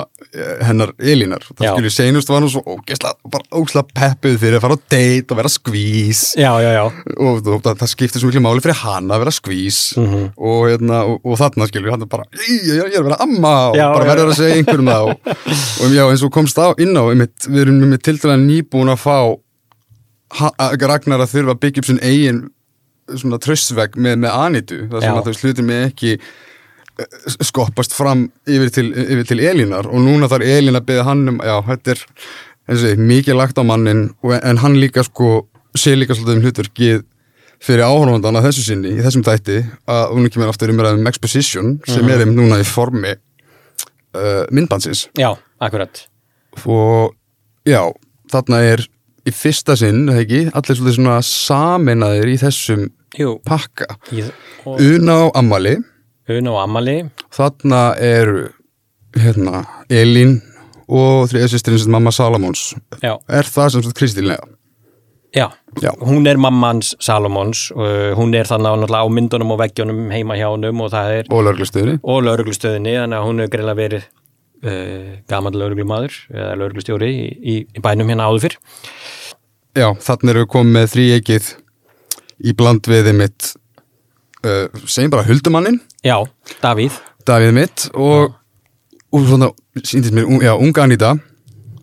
hennar Elínar. Það Já. skilur seinust var hún svo ógesla, bara ógesla peppuð fyrir að fara á date og vera skvís Já, já, og það, það, skiptir svo miklu máli fyrir hana að vera skvís Mhm. og, hérna, og, og þarna skilur hann bara, ég, er að vera amma og bara verður að segja einhverjum það og, og eins og komst á inn á einmitt, við erum með til dæla nýbúin að fá Ragnar að þurfa að byggja upp sinn eigin svona tröstvegg með, með Anitu þar sem Já. að þau slutir með ekki eh, skoppast fram yfir til, yfir til Elínar og núna þarf Elín að byggja hann um, já, þetta er því, mikið lagt á mannin en hann líka sko sé líka svolítið um hlutverkið fyrir áhörfandan að þessu sinni, í þessum þætti að hún kemur aftur umræðum um exposition sem er einmitt núna í formi uh, myndbansins Já, akkurat. og já, þarna er í fyrsta sinn, ekki, allir svolítið svona sameinaðir í þessum Jú, pakka Una á ammali, Una og Amali. þarna eru hérna, Elín og þriða sýstirinn sem mamma Salamóns Já, er það sem sagt kristillega já. Já. Hún er mammans Salomons og hún er þannig á, á myndunum og veggjunum heima hjá honum og það er og lauruglustöðinni, þannig að hún hefur greinlega verið uh, gaman lauruglumadur eða lauruglustjóri í, í, í bænum hérna áður fyrr. Já, þarna erum við komið með þríegið í bland við mitt uh, segjum bara huldumannin Já, Davíð. Davíð mitt og, og svona, síndist mér, já, unga Anita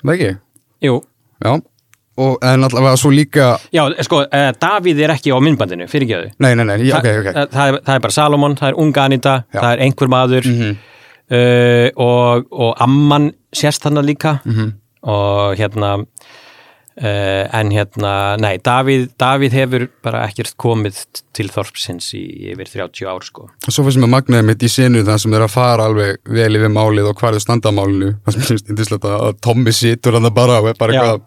það ekki? Jú, Já, og en allavega svo líka já, sko, uh, Davíð er ekki á myndbandinu, fyrirgjöðu. Nei, nei, nei, já, ok, ok það, það, er, það er bara Salomon, það er unga Anita, Já. það er einhver maður Mhm. uh, og, og Amman sérst hann líka Mhm. og hérna uh, en hérna, nei, Davíð, Davíð hefur bara ekkert komið til þorpsins í yfir 30 ár sko. Og svo fyrir sem að magnaði mitt í senu það sem er að fara alveg vel yfir málið og hvað er standamálinu það sem finnst indislegt að Tommy situr hann bara og er bara Já. eitthvað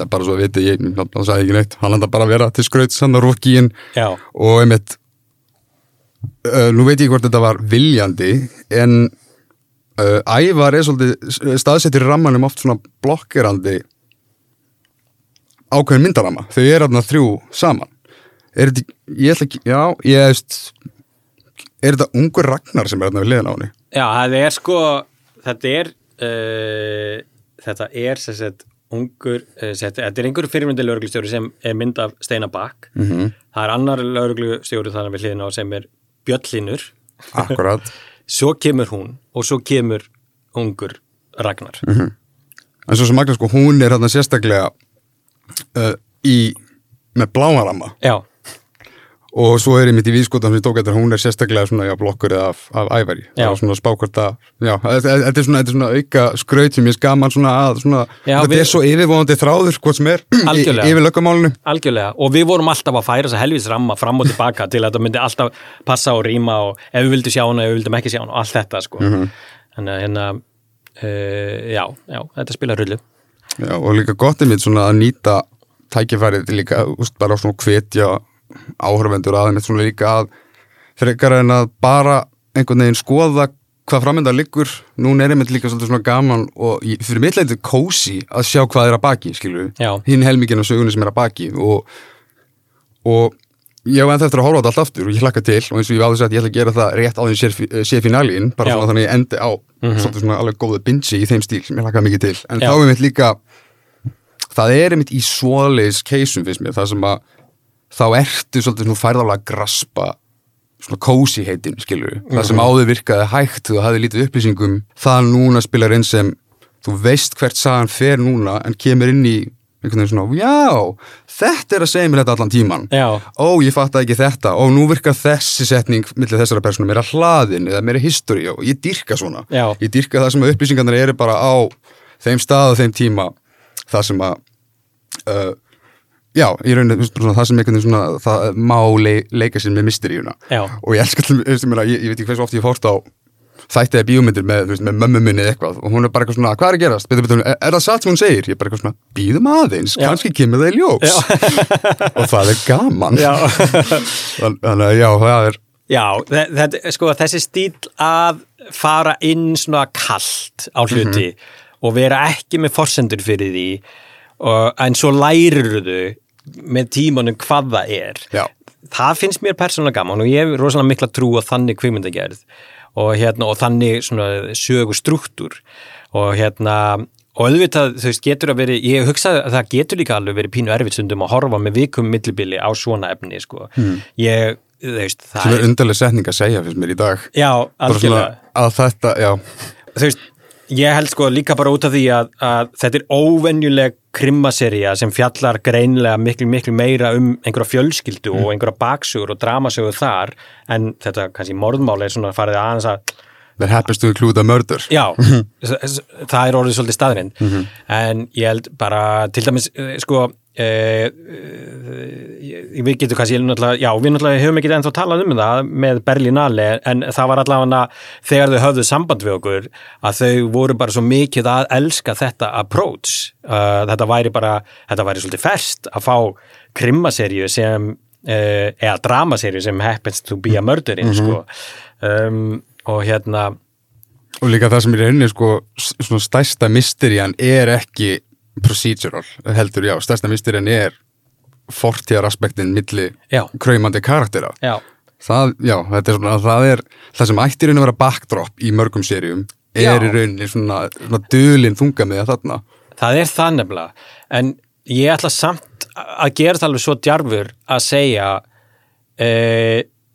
það er bara svo að viti, ég, hann sagði ekki neitt. Hann bara að vera til skrauts hann að rúkiðin Já, og einmitt uh, nú veit ég hvort þetta var viljandi en uh, Ævar er svolítið staðsettir rammanum oft svona blokkerandi ákveðin myndarama. Þau eru þarna þrjú saman. Er þetta, ég ætla ekki, já, ég veist er þetta ungur Ragnar sem er þarna við liðan á henni? Já, það er sko þetta er uh, þetta er sem sagt ungur, uh, þetta er einhver fyrirmyndi lauruglustjóri sem er mynd af Steina Bakk mm -hmm. það er annar lauruglustjóri þannig við hliðina á sem er Bjöllinur akkurat svo kemur hún og svo kemur ungur Ragnar. En svo sem Magna sko, hún er þarna sérstaklega uh, í með blámarama Já, og svo er ég mitt í vískotan sem tók eftir hún er sérstaklega svona já, blokkur af, af ævari Já. er svona spákvart að já, þetta er svona, svona auka skraut sem ég skaman svona að svona, Já, þetta við- er svo yfirvóðandi þráður hvort sem er í, yfir löggamálinu. Algjörlega. Og við vorum alltaf að færa þess að helvis ramma fram og tilbaka til að þetta myndi alltaf passa og rýma og ef við vildum sjá hana, ef við vildum ekki sjá hana og allt þetta sko. Þannig að hérna uh, já, já, þetta spila rullu já, og líka gott er mitt svona að nýta tækifærið líka úst, bara svona hvetja áhörvendur að mitt svona líka að frekar en að bara einhvern veginn skoða hvað framönda liggur, núna er einmitt líka svolítið svona gaman og fyrir mitt leitið kósi að sjá hvað er að baki, skilur Já. hinn helmingin af sögunni sem er að baki og, og ég var ennþá eftir að horfa á þetta allt aftur og ég hlakka til og eins og ég áður sagt ég ætla að gera það rétt á því sé, sé finalín bara svona þannig að ég endi á svolítið svona alveg góðu binsi í þeim stíl sem ég hlakka mikið til. En Já. þá er mitt líka það er einmitt í svoleiðis keisum finnst mér, það sem að þá ertu svona færðálega að graspa svona kósi heitin, skilur það sem áður virkaði hægt, þú hafði lítið upplýsingum það núna spilar inn sem þú veist hvert sagan fer núna en kemur inn í einhvern veginn svona já, þetta er að segja mér þetta allan tíman Já. ó, ég fatt ekki þetta og nú virkar þessi setning millir þessara persónu meira hlaðin eða meira history og ég dýrka svona Já. ég dýrka það sem að upplýsingarnir eru bara á þeim stað og þeim tíma það sem að uh, já, bara svona, það sem einhvern veginn svona það má le leika sér með mysteríuna Já. og ég elskar ég, ég, ég veit ekki hversu oft ég fórst á þætti eða bíómyndir með, með mömmu minni eitthvað og hún er bara eitthvað svona, hvað er að gerast? Betur, betur, er, er það satt sem hún segir? Ég er bara eitthvað svona, býðum aðeins, Já. kannski kemur það í ljós og það er gaman þannig að já, það er Já, þetta, sko, þessi stíl að fara inn svona kallt á hluti og vera ekki með forsendur fyrir því og, en svo lærir þau með tímanum hvað það er Já. það finnst mér persónulega gaman og ég hef rosalega mikla trú á þannig kvikmyndagerð og hérna og þannig svona sögu struktúr. Og hérna og auðvitað þú veist getur að veri ég hugsaði að það getur líka alveg verið pínu erfitt stundum að horfa með vikum millibili á svona efni sko. Ég, þú veist, Hmm. sem það er undarleg setning að segja fyrst mér í dag. Já, algjörlega. að þetta, já. Þú veist, ég held sko líka bara út af því að, að þetta er óvenjuleg krimmaserja sem fjallar greinlega miklu, miklu meira um einhverja fjölskyldu og einhverja baksugur og dramasögur þar en þetta kannski morðmáli er svona farið aðeins að there happens to include a murder Já, s- það er orðið svolítið staðrind en ég held bara til dæmis eh, sko við getum kannski já, við náttúrulega höfum ekki ennþá talað um það með Berlinale en það var allavega þegar þau höfðu samband við okkur að þau voru bara svo mikið að elska þetta approach. Uh, þetta væri bara, þetta væri svolítið fest að fá krimmaserju sem eða dramaserju sem happens to be a murderin sko. Um, og hérna og líka það sem er einnig sko s- svona stærsta mysterían er ekki procedural heldur já, stærsta mysterían er fortíðar aspektin milli Já. kraumandi karaktera já, það, já, þetta er svona það er það sem ætti í raun að vera backdrop í mörgum seríum er Já. í rauninni svona, svona dulin þunga með þarna Það er það nefnilega, en ég ætla samt að gera það alveg svo djarfur að segja e,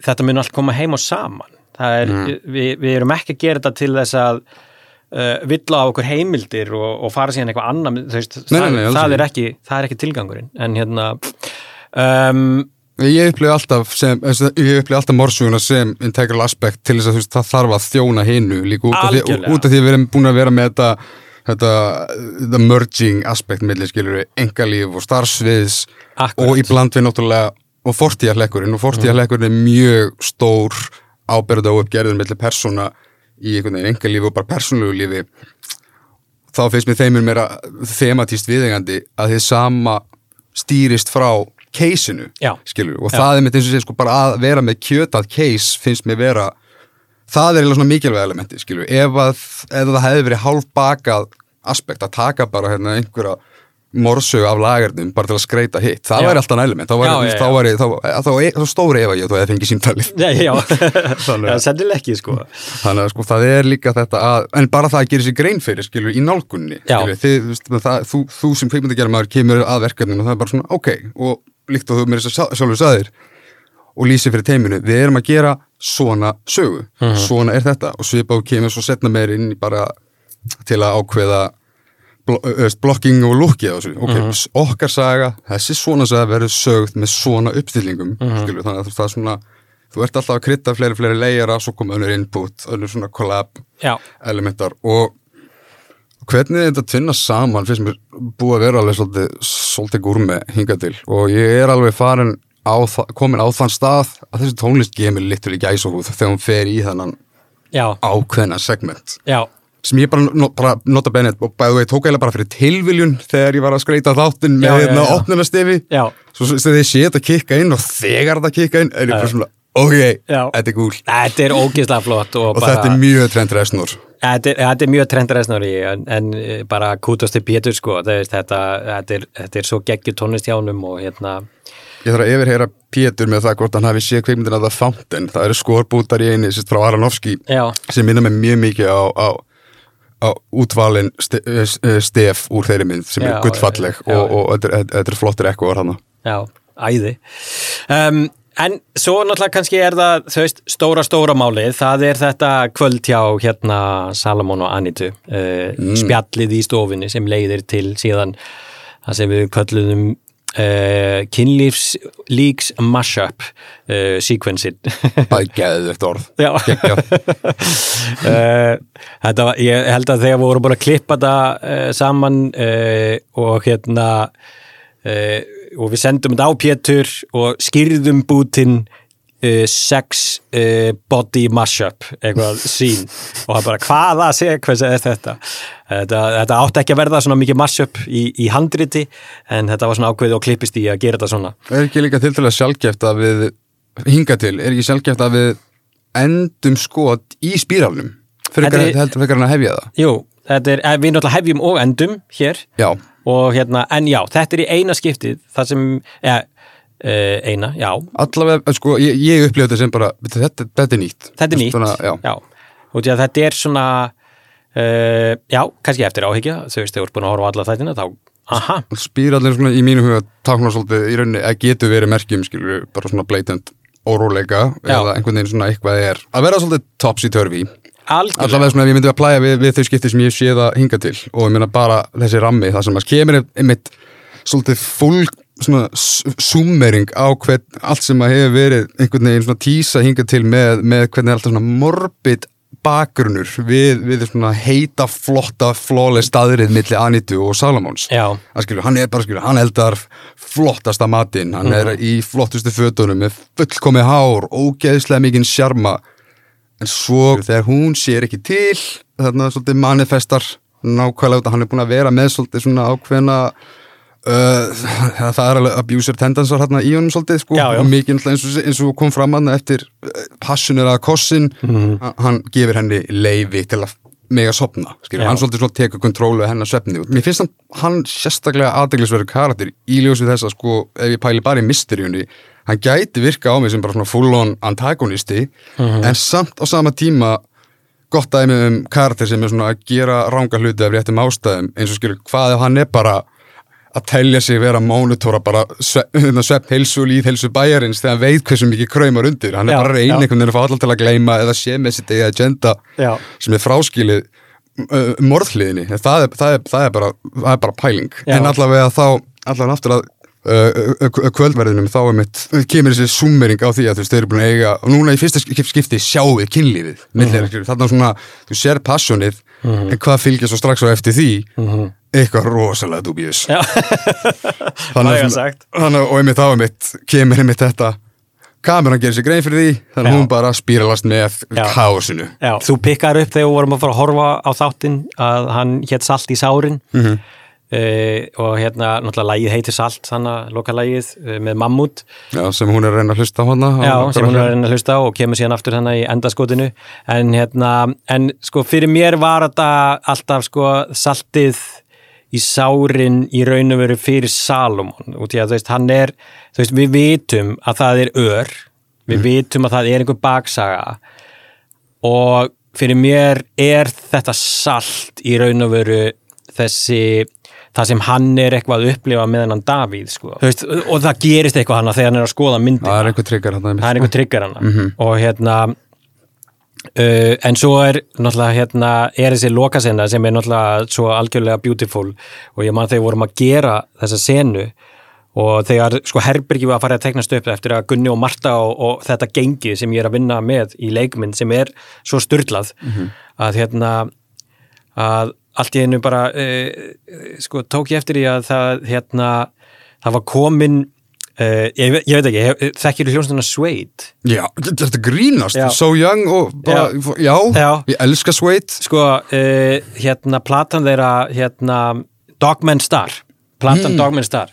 þetta mun allt koma heim og saman. Það er, við, við erum ekki að gera þetta til þess að uh, villa á okkur heimildir og, og fara síðan eitthvað annar, þú veist, Nei, það, nei, það, er ekki. það er ekki tilgangurinn, en hérna, um, ég upplifði alltaf sem, ég upplifði alltaf morsuguna sem integral aspekt til þess að þú veist, það þarf að þjóna hinu líka út af, því, út af því við erum búin að vera með þetta þetta, þetta merging aspekt millir skilur við engalíf og starfsviðs Akkurat. og í bland við náttúrulega og fortíðarleikurinn og fortíðarleikurinn er mjög stór ábyrða og uppgerður millir persóna í einhvern veginn engalífi og bara persónlegu lífi þá finnst mér þeimur meira thematíst viðengandi að þið sama stýrist frá keisinu, skilur og Já. það er mitt eins og sé sko bara að vera með kjötað case finnst mér vera það er svona mikilvæg elementi, skilur ef, að, ef það hefði verið hálf bakað aspekt að taka bara hérna einhverja morsögu af lagarnum bara til að skreita hitt, það Já. væri alltaf element. Þá þá þá, þá, þá, stóri ef að ég þú hefði fengið símtalið. Sennileg ekki, sko. þannig að sko það er líka þetta að, en bara það að gera sér grein fyrir skilur í nálgunni skilur, þið, það, þú, þú sem kveikmyndagerðamaður kemur að verkefninu og það er bara svona ok og líkt og þú mér þess að sjálfur saðir og lýsi fyrir teiminu, við erum að gera svona sögu, Mhm. svona er þetta. Og svipað og kemur svo setna meir inn í bara til að ákveða blokking og lukki á þessu. Ok, Mhm. s- okkar saga, þessi svona saga verður sögð með svona uppstillingum Mhm. skilur, þannig að það er svona þú ert alltaf að krytta fleiri, fleiri leigara svo koma önnur input, önnur svona collab Já, elementar. Og hvernig þetta tvinna saman finnst mér búið að vera alveg svolítið, svolítið gúrme hingað til. Og ég er alveg farin á, komin á þann stað að þessi tónlist gefur mér litur í gæsahúð þegar hún fer í þennan já, ákveðna segment. Já, sem ég bara, bara nota benið og bæðu ég tók eiginlega bara fyrir tilviljun þegar ég var að skreita þáttinn með Já, hérna opnunastefi svo þegar ég sé þetta kikka inn og þegar þetta kikka inn er ég bara svona, ok, þetta er cool. Þetta er ógeðslega flott og, og bara... þetta er mjög trend resnur Þetta er, þetta er mjög trendræsnari en, en eh, bara kútast til Pétur sko. Það veist, þetta, þetta, er, þetta er svo geggjur tónlist hjá honum og hérna Ég þarf að yfirheyra Pétur með það hvort hann hafi séð kveikmyndina The Fountain. Það eru skorbútar í eini sérst frá Aronofsky já, sem minna mig mjög mikið á, á útvalin ste, eh, stef úr þeirri mynd sem Já, er gullfalleg já, já. og, og þetta er- flottir ekkoar hann. já, æði um, en svo náttúrulega kannski er það veist, stóra stóra málið það er þetta kvöld hjá hérna Salamón og Anitu uh, spjallið í stofinni sem leiðir til síðan það sem við kölluðum uh, kynlífs líks mashup uh, sequencein geðið eftir orð. Uh, þetta var, ég held að þegar við vorum búin að klippa þetta uh, saman og hérna og við sendum þetta á Pétur og skýrðum bútin uh, sex uh, body mashup eitthvað sín og það bara hvaða sekvensa er þetta? Þetta, þetta átti ekki að verða svona mikið mashup í, í handriti en þetta var svona ákveðið og klippist í að gera þetta svona. Er ekki líka til að sjálfgeft að við hinga til, er ekki sjálfgeft að við endum skot í spíralnum? Fyrir er- heldur fyrir hann að hefja það. Jú, þetta er, eh, við náttúrulega hefjum og endum hér. Já, og hérna, en já, þetta er í eina skiptið það sem, ja, uh, eina, já, allavega, sko, ég, ég upplifa þetta sem bara þetta, þetta er nýtt. Þetta er nýtt. Svona, já. já. að þetta er svona uh, já, kannski eftir áhyggja þú veist, þú ert búin að horfa alla þættina þá, aha, spýr allir svona í mínu huga táknar svolítið í rauninni að getur verið merkjum skilur bara svona blatant óróleika eða einhvern veginn svona eitthvað er að vera svolítið topsy-turvy allavega svona ef ég myndi að plæja við, við þau skipti sem ég sé það hinga til og ég meina bara þessi rammi það sem að kemur einmitt svolítið full svona summering á hvern allt sem að hefur verið einhvern veginn svona tísa hinga til með, með hvernig er alltaf svona morbid bakgrunnur við, við svona heita flotta flawless staðrið milli Anitu og Salamons já, hann, skilur, hann er bara skilur, hann eldar flottasta matinn, hann er í flottustu fötunum með fullkomið hár ógeðslega mikinn sjarma. En svo þegar hún sér ekki til þarna svolítið manifestar nákvæmlega út að hann er búin að vera með svolítið svona ákveðna uh, það er alveg abuser tendansar hérna í honum svolítið sko. Já, já. og mikið eins og, eins og kom fram hann eftir uh, passionera kossin. Mhm. hann, hann gefur henni leifi til að mega sopna, hann svolítið svona tekur kontrólu hennar svefni. Og mér finnst hann, hann sérstaklega aðdeglisverður karakter í ljósið þess að sko, ef ég pæli bara í mysteríunni hann gæti virka á mig sem bara svona full-on antagonisti en samt á sama tíma gott dæmi um karakter sem er svona að gera ranga hluti af réttum ástæðum eins og skilur hvað ef hann er bara að telja sig vera mónitóra bara svepp, svepp heilsu og líð heilsu bæjarins þegar hann veit hversu mikið kraumar undir hann er Já, bara að reyna já. einhvern veginn að fá allar til að gleyma eða sé með sitt eigið agenda já, sem er fráskilið uh, morðhliðinni, það er, það, er, það, er bara, það er bara pæling, Já. en allavega þá allavega aftur að uh, kvöldverðinum þá er mitt, kemur þessi summering á því að þú eru búin að eiga og núna í fyrsta skip- skipti sjáu við kynlífið mm -hmm. þarna svona, þú sér passionið en hvað fylgir svo strax á eftir því? Eitthvað rosalega dubjus. Já, Vægast sagt. þannig að og einmitt þá einmitt kemur einmitt þetta. Kameran gerir sér grein fyrir því þannig að hún bara spíralast með já. þú pikkar upp þegar við vorum að fara að horfa á þáttinn að hann hétt Salt í sárin. Mhm. Uh, og hérna náttúrulega lagið heitir Salt, þannig að loka lagið uh, með Mammut Já, sem hún er að reyna að hlusta á hana Já, sem hún er að reyna að hlusta á og kemur síðan aftur þannig í endaskotinu. En hérna, en sko fyrir mér var þetta alltaf sko saltið í sárin í raun og veru fyrir Salomon út í að þú veist, hann er þú veist, við vitum að það er ör. Við vitum að það er einhver baksaga. Og fyrir mér er þetta salt í raun og veru þessi það sem hann er eitthvað að upplifa með hennan Davíð sko. Veist, og það gerist eitthvað hann þegar hann er að skoða myndina. Það er einhver trigger hann er einhver trigger hana. Og hérna uh, en svo er náttúrulega hérna er þessi lokasenna sem er náttúrulega svo algjörlega beautiful. Og ég man þegar vorum að gera þessa senu og þegar sko Herbergi var að fara að teknast upp eftir að Gunni og Marta og, og þetta gengi sem ég er að vinna með í leikmynd sem er svo styrlað að hérna að allt í einu bara uh, sko tók ég eftir því að það hérna það var komin uh, ég, ég veit ekki, þekkir þú hljónstuna Suede? Já, þetta grínast, Já. so young og bara, já, Já. ég elska Suede Sko, uh, hérna platan þeirra, hérna Dogman Star, platan Dogman Star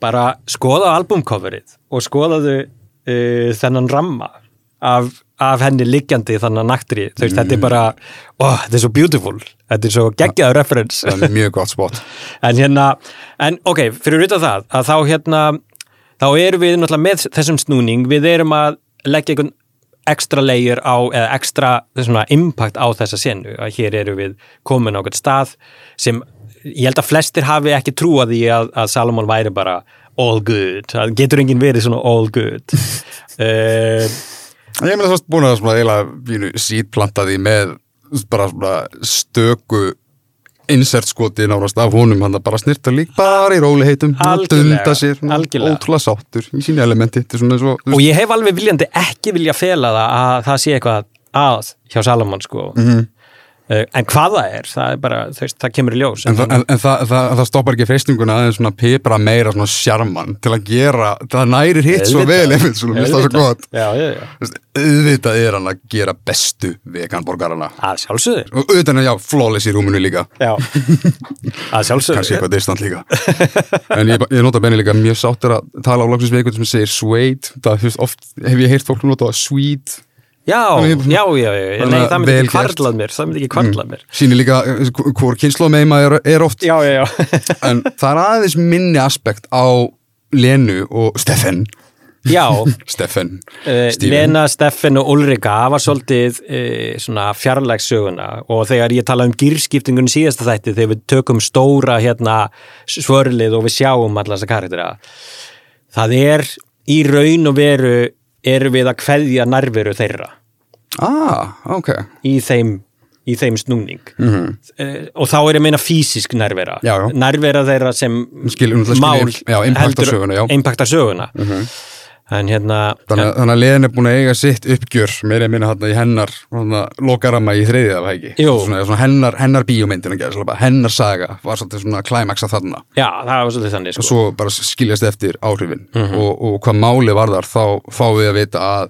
bara skoða albumcoverið og skoðaðu þennan ramma af, af henni liggjandi þannig naktri, þú veist, þetta er bara ó, þetta er svo beautiful, þetta er svo geggjaður reference. Það er mjög gott spot. En hérna, en ok, fyrir utan það að þá hérna, þá erum við náttúrulega með þessum snúning, við erum að leggja einhvern ekstra layer á, eða ekstra svona impact á þessa senu, að hér erum við komin á einhvern stað sem ég held að flestir hafi ekki trúað í að, að Salomon væri bara all good, það getur enginn verið svona all good. Uh, Ég meina svo búin að svona eiginlega vínu sítplantaði með bara svona stöku insert skoti nárast af honum. Hann að bara snirta lík bara í róli heitum dunda sér, ótrúlega sáttur í sínu elementi, svo og ég hef alveg viljandi ekki vilja fela það að það sé eitthvað að hjá Salomon sko. Mhm. uh, en hvað það er, það er bara þú veist, það kemur í ljós. En, það, en, en það, það, það stoppar ekki freystinguna aðeins svona pipra meira svona sjarman til að gera, það nærir hitt svo vel svona, mér finnst það svo gott. Þú veist, auðvitað er hann að gera bestu veganborgarana. Að sjálfsögður og auðvitað er já, flawless í rúminu líka. Já, að sjálfsögður kannski eitthvað distant líka. En ég, ég nota benni líka mjög sáttur að tala á langsins við einhvern sem segir suede það þú veist, oft hef ég heyrt fólk nota sweet já, já, já, já, nei, að það myndi ekki kvarlað mér það myndi ekki kvarlað mér. Sýnir líka eh, hvor kynslu meima er, er oft. Já, já, já. En það er aðeins minni aspekt á Lenu og Steffen. Já, Steffen, Uh, Lena, Steffen og Ulrika var svolítið uh, svona fjarlægssöguna og þegar ég tala um gýrskiptingun síðasta þætti þegar við tökum stóra hérna svörlið og við sjáum allar þessa karaktera það er í raun og veru erum við að kveðja nærveru þeirra Ah, ok í þeim, í þeim snúning mm og þá er ég að meina físisk nærvera. Já, já. nærvera þeirra sem Skil- mál heldur- söguna, já. Mhm. impactar söguna en hérna Þannig, að- þannig að Lena er búin að eiga sitt uppgjör meira að minna hérna í hennar hérna, lokarama í þriðið af hægi svona, svona hennar, hennar bíómyndin hennar saga var svolítið svona klæmaksa þarna. Já, það var svolítið þannig og sko. svo bara skiljast eftir áhrifin. Og, og hvað máli var þar þá fáum við að vita að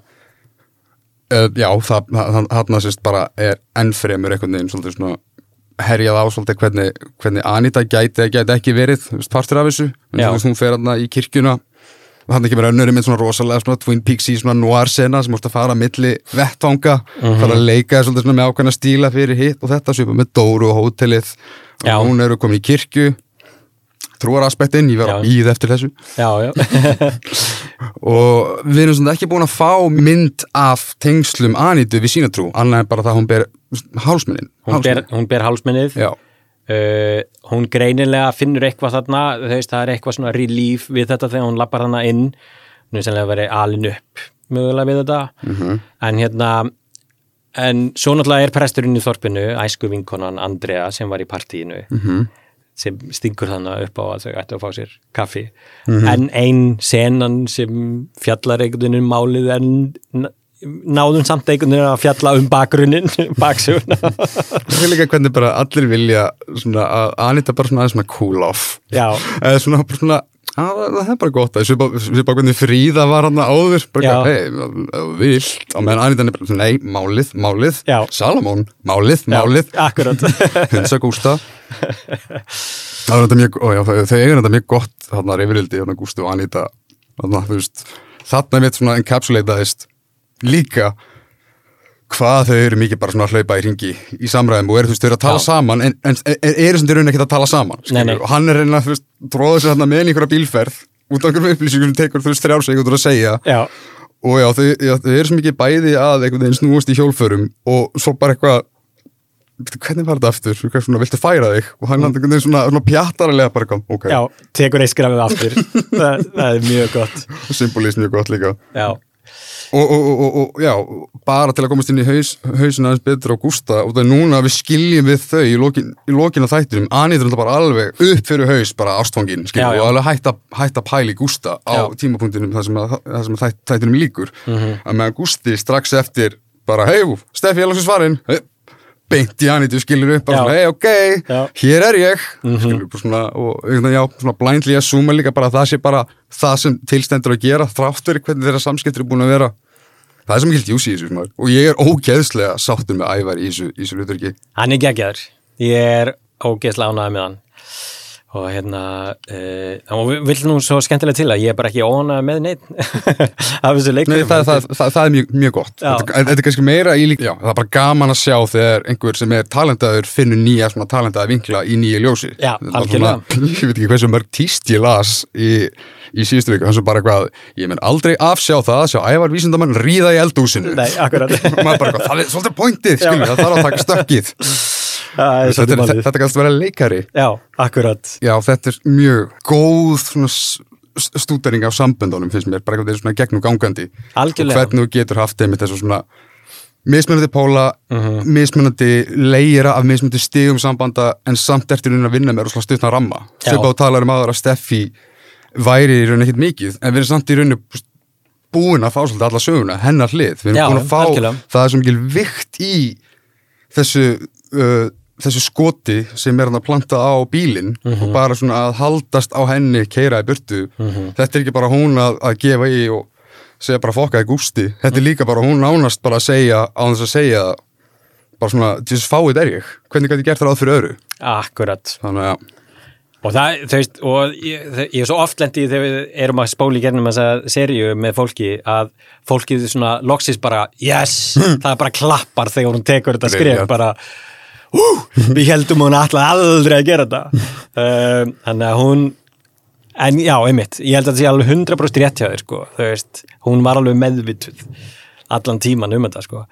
uh, já, þarna sérst bara er ennfremur einhvern veginn svolítið svona herjað á svolítið hvernig, hvernig Anita gæti gæti ekki verið partur af þessu, en hún fer þarna í kirkjuna og hann ekki verið önnur með svona rosalega svona Twin Peaks í svona noir sena sem múst að fara að milli vettvanga, fara að leika svolítið svona með ákveðna stíla fyrir hitt og þetta svipa með Dóru og hótelið. Já. og hún eru komin í kirkju. Trúar aspektinn, ég var að Já. býð eftir þessu. Já, já. Og við erum svona ekki búin að fá mynd af tengslum Anitu við sína trú, annað en bara það að hún ber hálsmennin hún hún ber hálsmennið uh, hún greinilega finnur eitthvað þarna veist, það er eitthvað svona relief við þetta þegar hún lappar þarna inn hún er sennilega verið alin upp mögulega við þetta -hmm. en hérna en svo náttúrulega er presturinn í þorpinu æsku vinkonan Andrea sem var í partíinu -hmm. sem stingur þannig upp á að þau ættu að fá sér kaffi en ein senan sem fjallar einhvern veginn um málið en náðum samt einhvern veginn að fjalla um bakgrunnin baksuguna það er líka hvernig bara allir vilja svona að Anita bara svona aðeins svona cool off. Eða svona bara svona að, það er bara gott. Að svipa, svipa hvernig Fríða var hann áður. Bara hei, vilt. Og meðan Anita er bara nei, málið, málið. Já. Salomón, málið, málið. akkurat. Hunsa Gústa. Það er þetta mjög, ó, já, þau, eiga þetta mjög gott þarna reyfirildi, þarna Gústi og Anita. Þarna, þú veist, þarna mitt svona encapsulateaðist líka hvað þau eru mikið bara svona að hlaupa í ringi í samræðum og eru þú veist, þau eru að tala Já. saman en, en eru sem þau eru ekki að tala saman Nei, nei. og hann er reyna, þú veist, tróða sér með einhverja bílferð út af einhverjum upplýsingum tekur þú veist þrjársegundur að segja. Já, og já, þau, já, þau eru svo mikið bæði að einhvern veginn snúast í hjólförum og svo bara eitthvað "Bíddu, hvernig var þetta aftur, Hvað svona, viltu færa þig? Og hann mm. einhvern veginn svona, svona pjattarlega bara eitthvað, ok, já, tekur eitt skrafið aftur. Það, það er mjög gott. Symbolist mjög gott líka. Já, og, og, og, já, bara til að komast inn í haus, hausin aðeins betur á Gústa. Og það er núna að við skiljum við þau í lokin, í lokin af þættinum, Anita er þetta bara alveg upp fyrir haus, bara ástfangin og alveg hætta, hætta pæli Gústa á Já. Tímapunktinum þar sem, að, þar sem að þætt, þættinum líkur að meðan Gústi strax eftir bara, hei, Steffi, langsum svarinn hey, beint í Anitu, skilur upp bara Já. svona, hei, ok, Já. hér er ég. Skilur upp svona, og já, svona blindly að súma líka bara að það sé bara það sem tilstendur að gera, þrátt fyrir hvernig þeirra samskiptir er búin að vera. Það er sem ekki djúsi í þessu maður. og ég er ógeðslega sáttur með ævar í þessu, þessu hluturki hann er geggjaður. Ég er ógeðslega ánægð með hann og hérna uh, og viljum nú svo skemmtilega til að ég er bara ekki ónægð með neitt af þessu Nei, leikum það, það, það, það er mjög, mjög gott. Þetta, þetta er kannski meira í líka já, það er bara gaman að sjá þegar einhver sem er talentaður finnur nýja svona talentaða vinkla í nýja ljósi. Já, algjörlega. svona, ég veit ekki hversu mörg tíst ég las í, í síðustu viku, þannig bara eitthvað ég menn aldrei afsjá það að sjá ævar vísindamann ríða í eldúsinu Nei, það er svolítið pointið það þarf að taka stökkið er þetta, er- þetta kannski vera leikari já, akkurat Já, þetta er mjög góð stúdering af samböndunum finnst mér, bara eitthvað gegnum gangandi Algjörlega. og hvernig þú getur haft einmitt þessu svona mismunandi póla, Mhm. mismunandi leira af mismunandi stigum sambanda en samt í rauninni að vinna með rosalega stutna ramma Já. svipað og talar um aðra að Steffi væri í rauninni ekkert mikið en við erum samt í rauninni búin að fá svolítið alla söguna, hennar hlið við erum Já, búin að fá, algjörlega. það svo mikil vikt í þessu uh, þessu skoti sem er hann að planta á bílinn Mhm. og bara svona að haldast á henni keira í burtu. Þetta er ekki bara hún að, að gefa í og segja bara fokkaði gústi. Þetta er líka bara hún nánast bara að segja á þess að segja bara svona, just fáið er ég hvernig gæti ég gert það ráð fyrir öðru? Akkurat. Þannig að og það, þú veist, og ég, ég er svo oft lendi þegar við erum að spóli gennum þessa seríu með fólki að fólkið svona loksist bara yes, það bara klappar þegar hún tekur þetta skrif bara hú, við heldum hún alltaf aldrei að gera þetta. Um, þannig að hún en já, einmitt, ég held að það sé alveg 100% rétt hjá þér, sko, þú veist hún var alveg meðvituð allan tíman um þetta, sko.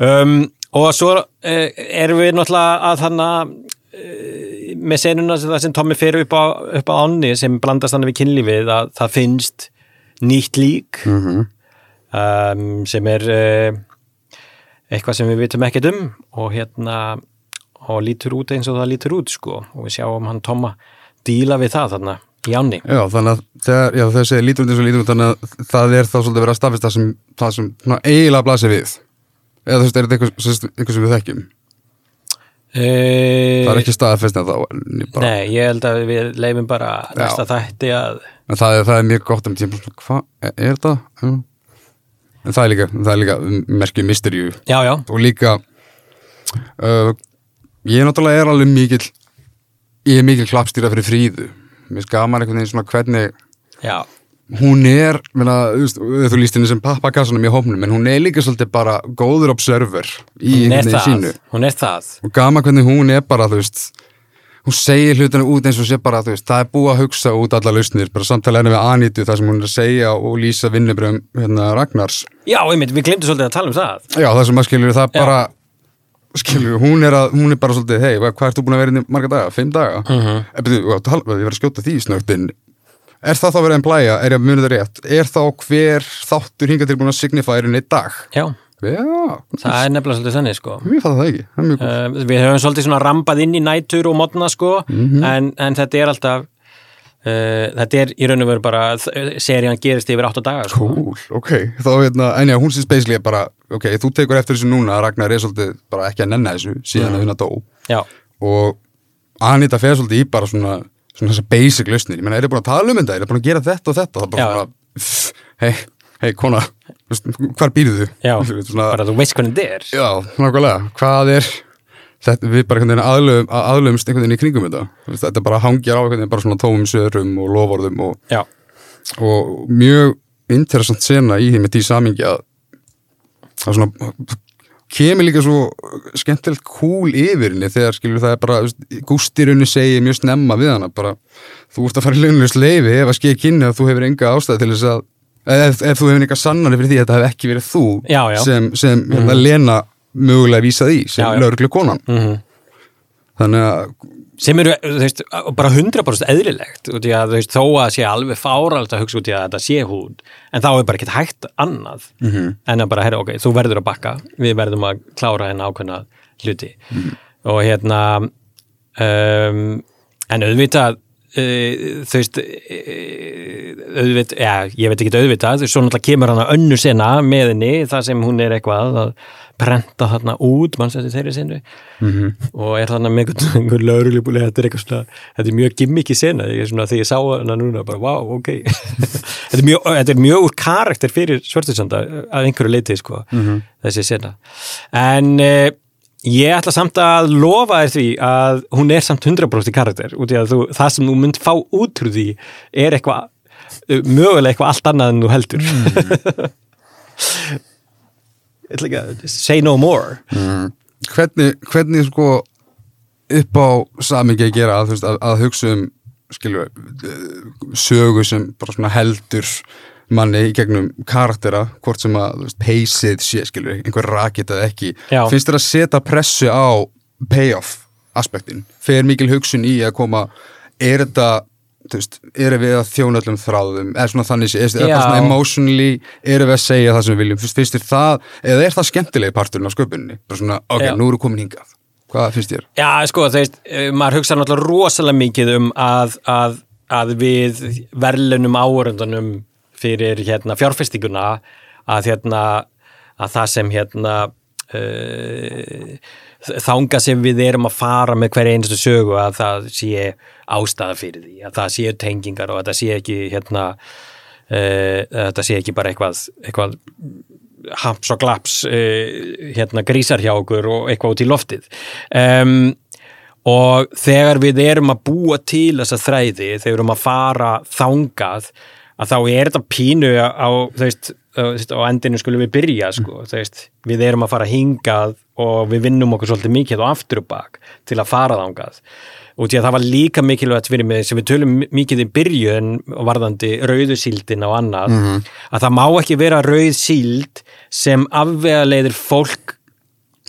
Um, og svo uh, erum við náttúrulega að þannig uh, með senuna sem það sem Tommy fyrir upp á, upp á ánni sem blandast þannig við kynlífið að það finnst nýtt lík Mhm. um, sem er uh, eitthvað sem við vitum ekkert um og hérna og lítur út eins og það lítur út sko. Og við sjáum hann Tomma díla við það þarna í ánni. Já, þannig að þegar, já, segir lítur út eins og lítur út þannig að það er þá svolítið verið að staðfesta sem, það sem svona, eiginlega blasir við. Eða þú veist, er þetta eitthvað, eitthvað sem við þekkjum? E það er ekki staðfest en þá bara, Nei, ég held að við leifum bara næsta þætti að en það, er, það er mjög gott um tíma, hvað, er, er það? En það er líka, það líka merkju mysteríu já, já, og líka uh, ég náttúrulega er alveg mikill ég er mikill klappstýra fyrir fríðu. Mér gaman einhvern veginn svona hvernig já, hún er, meina, þú, líst henni sem pappakassanum í hópnum en hún er líka svolítið bara góður observer í er einhvern veginn sínu. hún er það. Og gaman hvernig hún er bara, þú veist hún segir hlutinu út eins og sé bara, veist það er búið að hugsa út alla lausnir. Bara samtala henni við Anitu það sem hún er að segja og lýsa vinnubröðum hérna Ragnars. Já, einmitt, við glemtum svolítið að tala um það. Já, það sem að skilur það Já. Skilur, hún er, að, hún er bara svolítið hei, hvað ert þú búin að vera inn í marga daga? Fimm daga? Mm Mhm. -hmm. Ebbið, ég verið að skjóta því snögtinn Er það þá verið að emplæja, er ég að muni það rétt Er þá hver þáttur hinga til búin að signify í dag? Já, Já, það er nefnilega svolítið þannig sko mér fattar það ekki það er mjög gott. uh, Við höfum svolítið svona rambað inn í nætur og modna sko en, en þetta er alltaf uh, þetta er í raun og veru bara serían gerist yfir 8 dagar sko. Cool, ok, þá hérna, en já, hún sést basically bara, ok, þú tekur eftir þessu núna að Ragnar er svolítið bara ekki að nenna þessu síðan að vinna dó. Já, og Anita fer svolítið í bara svona, svona þessar basic lausnir, ég meina, er ég búin að tala um þetta, er ég búin að gera þetta og þetta, það er bara svona hei, hei, kona hvar býrðu? Þú? já, bara þú veist hvernig þetta er. Já, nákvæmlega, hvað er þetta, við bara aðlöfum, aðlöfumst einhvern veginn í kringum þetta, þetta bara hangjar á einhvern veginn bara svona tómum sörum og loforðum og, og mjög interessant sena í því með því samingi að það svona kemur líka svo skemmtilegt cool yfir henni þegar skilur það er bara gústirunni segir mjög snemma við hana bara þú ert að fara í launlust leifi ef að skeið kynni að þú hefur enga ástæði til þess að ef, ef þú hefur enga sannari fyrir því að þetta hef ekki verið þú Já, já. sem, sem mm. Lena mögulega vísað í sem lauruglu konan mm þannig að sem eru, þú veist, bara 100% eðlilegt þú veist, þó að sé alveg fáralt að hugsa út í að þetta sé hún en þá er bara ekkert hægt annað -hmm. en að bara, herra, ok, þú verður að bakka við verðum að klára henni ákveðna hluti. Og hérna um, en auðvitað þú veist uh, auðvitað, já, ég veit ekki auðvitað, svo náttúrulega kemur hann að önnu sinna með henni, það sem hún er eitthvað að prenta þarna út manns eftir þeirri sinni og er þarna með einhvern, lögruglubúli þetta er eitthvað svona, þetta er mjög gimmiki sena ég er svona, þegar ég sá hana núna bara, wow, ok. Þetta, er mjög, þetta er mjög úr karakter fyrir Svörðursanda að einhverju leiti, sko, þessi sena. En uh, ég ætla samt að lofa þér því að hún er samt 100% í karakter út í að þú, það sem þú mynd fá út úr því er eitthvað uh, mögulega eitthvað allt annað en þú heldur. Ég ætla ekki að say no more. Hvernig, hvernig sko upp á samingi að gera að, að, að hugsa um skilju, sögu sem bara svona heldur manni í gegnum karaktera hvort sem að peysið sé skilju, einhver rakit eða ekki Já. finnst þér að setja pressu á payoff aspektin fer mikil hugsun í að koma er þetta þú veist, erum við að þjóna öllum þráðum eða svona þannig er það svona emotionally erum við að segja það sem við viljum finnst, þér það, eða er það skemmtilegi parturinn á sköpunni, bara svona, ok, Já. nú eru komin hingað hvað finnst þér? Já, sko, þú veist, eh, maður hugsa náttúrulega rosalega mikið um að, að, að við verðlunum áörundunum fyrir hérna fjárfestinguna að hérna að það sem hérna uh, þanga sem við erum að fara með hverja einustu sögu að það sé ástæða fyrir því, að það sé tengingar og að það sé ekki hérna uh, að það sé ekki bara eitthvað, eitthvað haps og glaps uh, hérna grísar hjá okkur og eitthvað út í loftið. Um, og þegar við erum að búa til þessa þræði, þegar við erum að fara þangað að þá er þetta pínu á, veist, á endinu skulum við byrja sko, þú veist, við erum að fara hingað og við vinnum okkur svolítið mikið á aftur og bak til að fara þangað. Og því að það var líka mikilvægt fyrir mig sem við tölum mikið í byrjun varðandi rauðusíldin og annað að það má ekki vera rauð síld sem afvegaleiðir fólk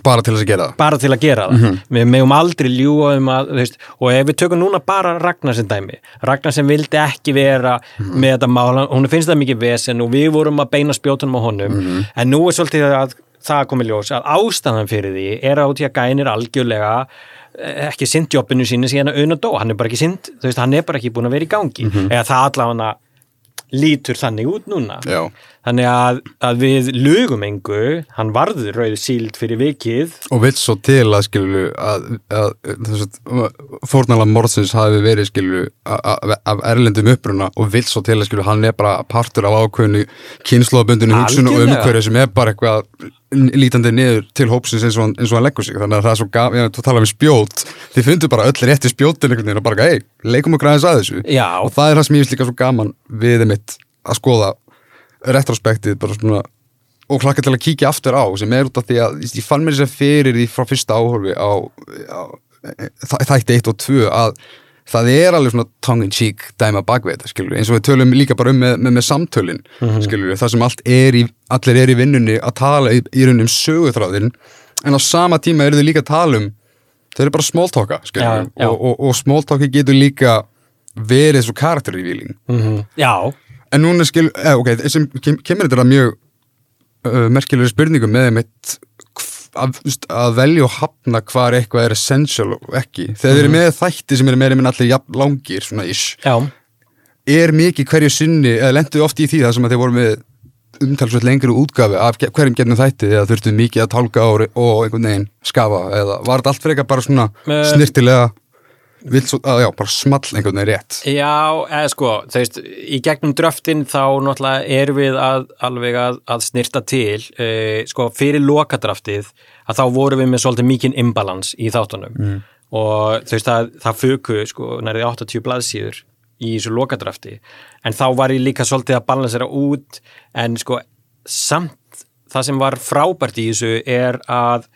bara til að gera það? Bara til að gera það. Við megum aldrei ljúa um að veist, og ef við tökum núna bara Ragnar sem dæmi Ragnar sem vildi ekki vera með þetta mál, hún finnst það mikið vesen og við vorum að beina spjótunum á honum en nú er svolítið að það komið ljós að ástæðan fyrir því er á því að gænir algjörlega eh, ekki sinnt jobbinu sínu síðan að auðvitað dó, hann er bara ekki sinnt, þú veist, hann er bara ekki búin að vera í gangi, eða það allavega lítur þannig út núna. Já. þannig að, að við lugum engu, hann varður rauð síld fyrir vikið. Og vill svo til að skilju að, að, að fórnalega morðsins hafi verið skilju af erlendum uppruna og vill svo til að skilju hann er bara partur af ákveðinu kynnslóðabundinu hugsun og umhverju sem er bara eitthvað lítandi niður til hópsins eins og eins og hann leggur sig. Þannig að það er svo gaf, ég tala um spjót. Þið fundu bara öll rétti spjótin einhvern veginn og bara, hei, leikum okkur aðeins að þessu. Já. og það er það sem ég finnst líka svo gaman við mitt að skoða retrospektið bara svona og hlakka til að kíkja aftur á sem er út af því að ég fann mér þess að fyrir því frá fyrsta áhorfi á, á þæ- þætti 1 og 2 að það er alveg svona tongue in cheek dæma bakvið þetta skilur eins og við tölum líka bara um með, með, með samtölin mm skilur það sem allt er í, allir er í vinnunni að tala í, í rauninni um söguþráðin en á sama tíma eru þau líka að tala um þau eru bara smóltóka skilur og, og, og smóltóki getur líka verið svo karakterrevíling mm Já, En núna skil, eh, ok, sem kem, kemur þetta mjög uh, merkilegri spurningum með mitt að, að velja og hafna hvar eitthvað er essential og ekki. Þegar þið eru með þætti sem eru meira minn allir jafn langir, svona ish, já, er mikið hverju sinni, eða lenduðu oft í því það sem að þið voru með umtalsveit lengri útgafi af hverjum getnum þætti eða þurftu mikið að tálka ári og einhvern veginn skafa eða var þetta allt fyrir eitthvað bara svona snirtilega vill svo, að, já, bara small einhvern veginn rétt. Já, eða sko, þú veist, í gegnum dröftin þá náttúrulega erum við að, alveg að, að snirta til, uh, sko, fyrir lokadraftið að þá vorum við með svolítið mikinn imbalans í þáttunum. Mm. og þú veist, það, það fuku, sko, nærið 80 blaðsíður í þessu lokadrafti, en þá var ég líka svolítið að balansera út, en sko, samt það sem var frábært í þessu er að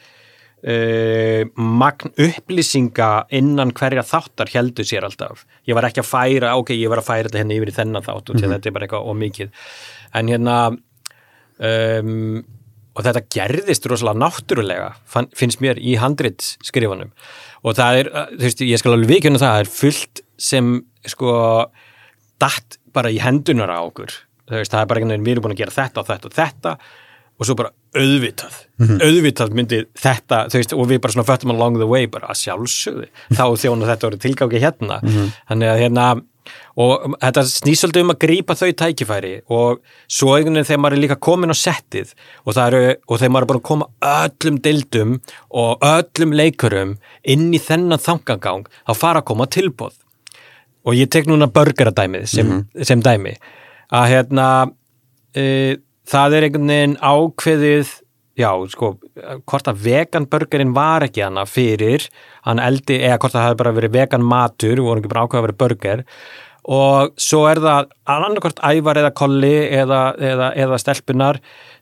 uh, magn upplýsinga innan hverja þáttar heldur sér alltaf. Ég var ekki að færa, ok, ég var að færa þetta henni yfir í þennan þátt og þetta er bara eitthvað ómikið en hérna um, og þetta gerðist rosalega náttúrulega fann, finnst mér í handrit skrifunum og það er, uh, þú veist, ég skal alveg vikjuna það það er fullt sem sko datt bara í hendunar á okkur. Veist, það er bara einhvern veginn, við erum búin að gera þetta og þetta og þetta. Og svo bara auðvitað. Auðvitað myndi þetta þú veist, og við bara svona föttum along the way bara að sjálfsögðu, þá þjóna þetta voru tilgáki hérna, þannig að hérna og þetta snýst svolítið um að grípa þau tækifæri og svo einhvern veginn þegar maður er líka komin á settið og, eru, og þegar maður er bara að koma öllum dildum og öllum leikurum inn í þennan þangagang þá fara að koma tilbóð og ég tek núna burgeradæmið sem, sem dæmi. Að hérna e, það er einhvern veginn ákveðið já, sko, hvort að veganburgerinn var ekki hana fyrir hann eldi, eða hvort það hefði bara verið vegan matur, voru ekki bara ákveðið að vera burger. Og svo er það annarkvort ævar eða kolli eða, eða, eða stelpunar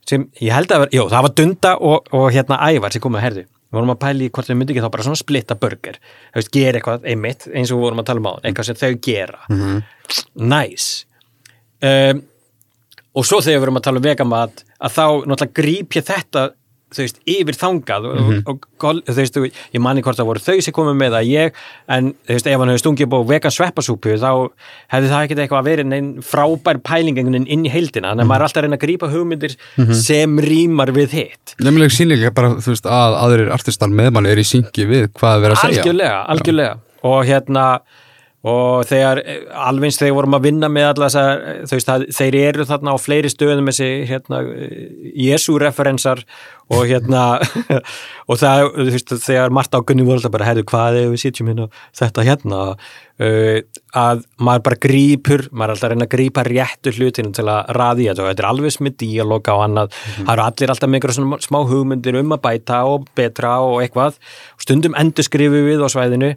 sem ég held að vera, jú, það var dunda og, og hérna ævar sem komið að herðu við vorum að pæli hvort þau myndi ekki þá bara svona splitta burger. Þú veist, gera eitthvað einmitt eins og við vorum að tala um á eitthvað sem þau gera. Mm nice. Um, og svo þegar við vorum að tala um vegamat að þá náttúrulega gríp ég þetta þú veist, yfir þangað og, og, og þú veist, ég manni hvort það voru þau sem komið með að ég, en þú veist, ef hann hefur stungið búið vegan sveppasúpu, þá hefði það ekkert eitthvað að vera neinn frábær pæling einhvern veginn inn í heildina, þannig að maður er alltaf að reyna að grípa hugmyndir sem rýmar við hitt. Nefnileg sínleika bara, þú veist, að aðrir artistar með mann er í syngi við hvað er verið að segja. algjörlega, algjörlega. Og hérna og þegar, alveg eins þegar vorum að vinna með alla þú veist, það, þeir eru þarna á fleiri stöðum þessi hérna, Jésu-referensar og hérna og það, þú veist, þegar Marta og Gunni voru alltaf bara, hefðu, hvað ef við sitjum hérna þetta hérna? Uh, að maður bara grípur maður er alltaf að reyna að grípa réttu hlutinu til að raði þetta og þetta er alveg sem með díalóga og annað, það eru allir alltaf með einhverjum smá hugmyndir um að bæta og betra og eitthvað, stundum endur skrifu við á svæðinu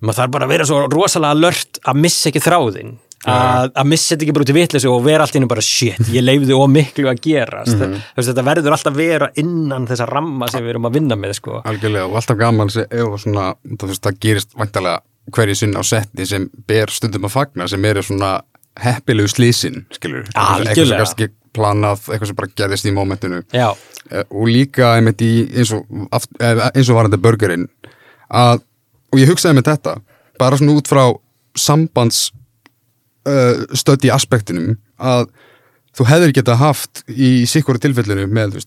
maður þarf bara að vera svo rosalega lört að missa ekki þráðin að, að missa þetta ekki bara út í vitleysu og vera allt í hennu bara shit, ég leifði og miklu að gerast. Mhm. þú veist, þetta verður alltaf vera innan þessa ramma sem við erum að vinna með sko. algjörlega og alltaf gaman sem, svona, það, veist, það gerist vantarlega hverju sinn á setti sem ber stundum að fagna sem eru svona heppilegu slísin eitthvað sem ekki planað eitthvað sem bara gerðist í mómentinu. Já, Eh, og líka einmitt í eins og, eh, eins og varandi burgerinn að, og ég hugsaði með þetta bara svona út frá sambands uh, aspektinum að þú hefðir geta haft í sikkur tilfellinu með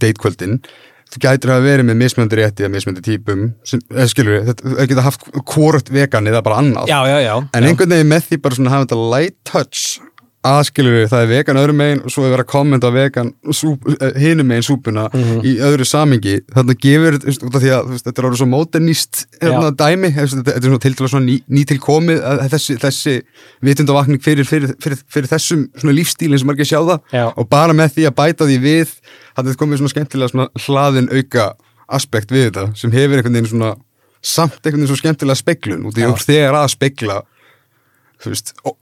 datekvöldin þú gætir að vera með mismjöndi rétti eða mismjöndi típum sem, eða skilur við, þetta geta haft hvort vegan eða bara annað. Já, já, já en einhvern veginn með því bara svona hafa þetta light touch aðskilur við, það er vegan öðrum megin og svo er verið að kommenta vegan eh, hinum megin súpuna í öðru samingi þannig að gefur, því að þetta er orðið svo modernist hérna, dæmi þetta þetta er svona til ný, nýtilkomið að þessi, þessi vitundavakning fyrir, fyrir, fyrir, fyrir þessum lífstílinn sem margir sjá það Já. og bara með því að bæta því við það er komið svona skemmtilega svona hlaðin auka aspekt við þetta sem hefur einhvern veginn svona samt einhvern veginn svo skemmtilega speglun út í Já. úr þegar að spegla þú veist, ó,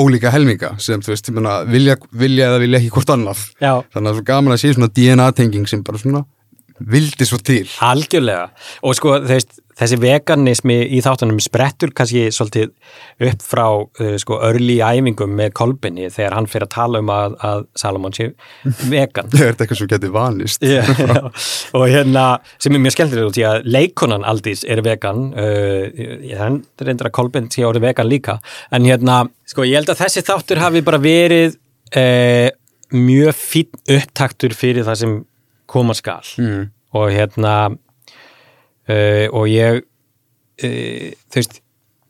ólíka helminga sem veist, ég meina, vilja, vilja eða vilja ekki hvort annað Já. þannig að það er svo gaman að sé svona DNA-tenging sem bara svona vildi svo til. Algjörlega. Og sko þeist, þessi veganismi í þáttunum sprettur kannski svolítið upp frá uh, sko örli æfingum með kolbinni þegar hann fyrir að tala um að, að Salomon sé vegan. Það er eitthvað sem getur vanist? Já, já. og hérna sem er mjög skemmtilega út í að leikonan Aldís er vegan uh, ég hann reyndir að Kolbind sé orðið vegan líka. En hérna, sko ég held að þessi þáttur hafi bara verið uh, mjög fín upptaktur fyrir það sem koma skal. Mm. og hérna uh, og ég uh, þú veist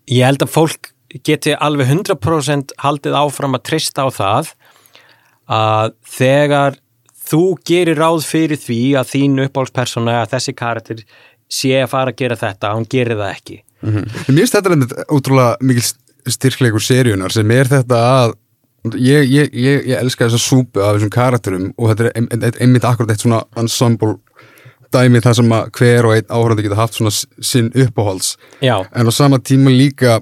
ég held að fólk geti alveg 100% haldið áfram að trista á það að þegar þú gerir ráð fyrir því að þín uppáhaldspersona að þessi karakter sé að fara að gera þetta, hann gerir það ekki. Mm Mér finnst þetta ótrúlega mikil styrkleikur seríunar sem er þetta að ég, ég, ég, ég elska þessa súpu af þessum karakterum og þetta er ein- ein- einmitt akkurat eitt svona ensemble dæmi það sem að hver og einn áhörandi geta haft svona sinn uppáhalds. Já, en á sama tíma líka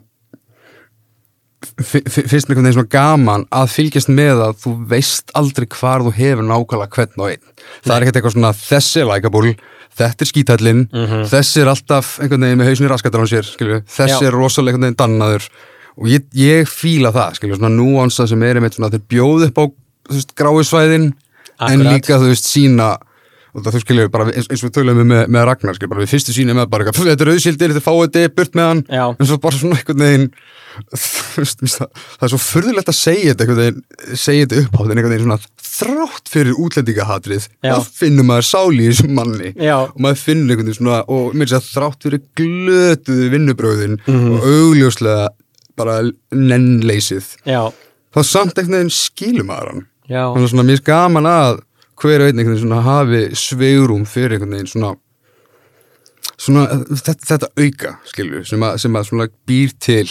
fi- fi- finnst mér einhvern veginn svona gaman að fylgjast með að þú veist aldrei hvar þú hefur nákvæmlega hvern og einn. Það er ekkert eitthvað svona þessi er likeable þetta er skítallinn, þessi er alltaf einhvern veginn með hausnir raskatar á sér skilju. þessi Já. er rosalega einhvern veginn dannaður og ég, ég fíla það skilju, svona núansa sem er einmitt svona þeir bjóð upp á gráisvæðin en líka þú veist sína og það þú skilur bara eins, eins og við töluðum við með, með Ragnar skilur bara við fyrstu síni með bara eitthvað, "Pff, þetta er auðsildir, þetta fáið þetta burt með hann Já. en svo bara svona einhvern veginn veist, það, það er svo furðulegt að segja þetta einhvern veginn, segja þetta upp á þetta einhvern veginn svona þrátt fyrir útlendingahatrið þá finnur maður sáli í þessum manni Já. og maður finnur einhvern veginn svona og mér finnst það þrátt fyrir glötuðu vinnubröðin Mhm. og augljóslega bara nennleysið. Já, þá samt einhvern veginn skilur maður hann. Þannig að svona mér gaman að hver og einn einhvern veginn svona hafi sveirum fyrir einhvern veginn svona svona þetta, þetta auka skilur sem að, sem að svona býr til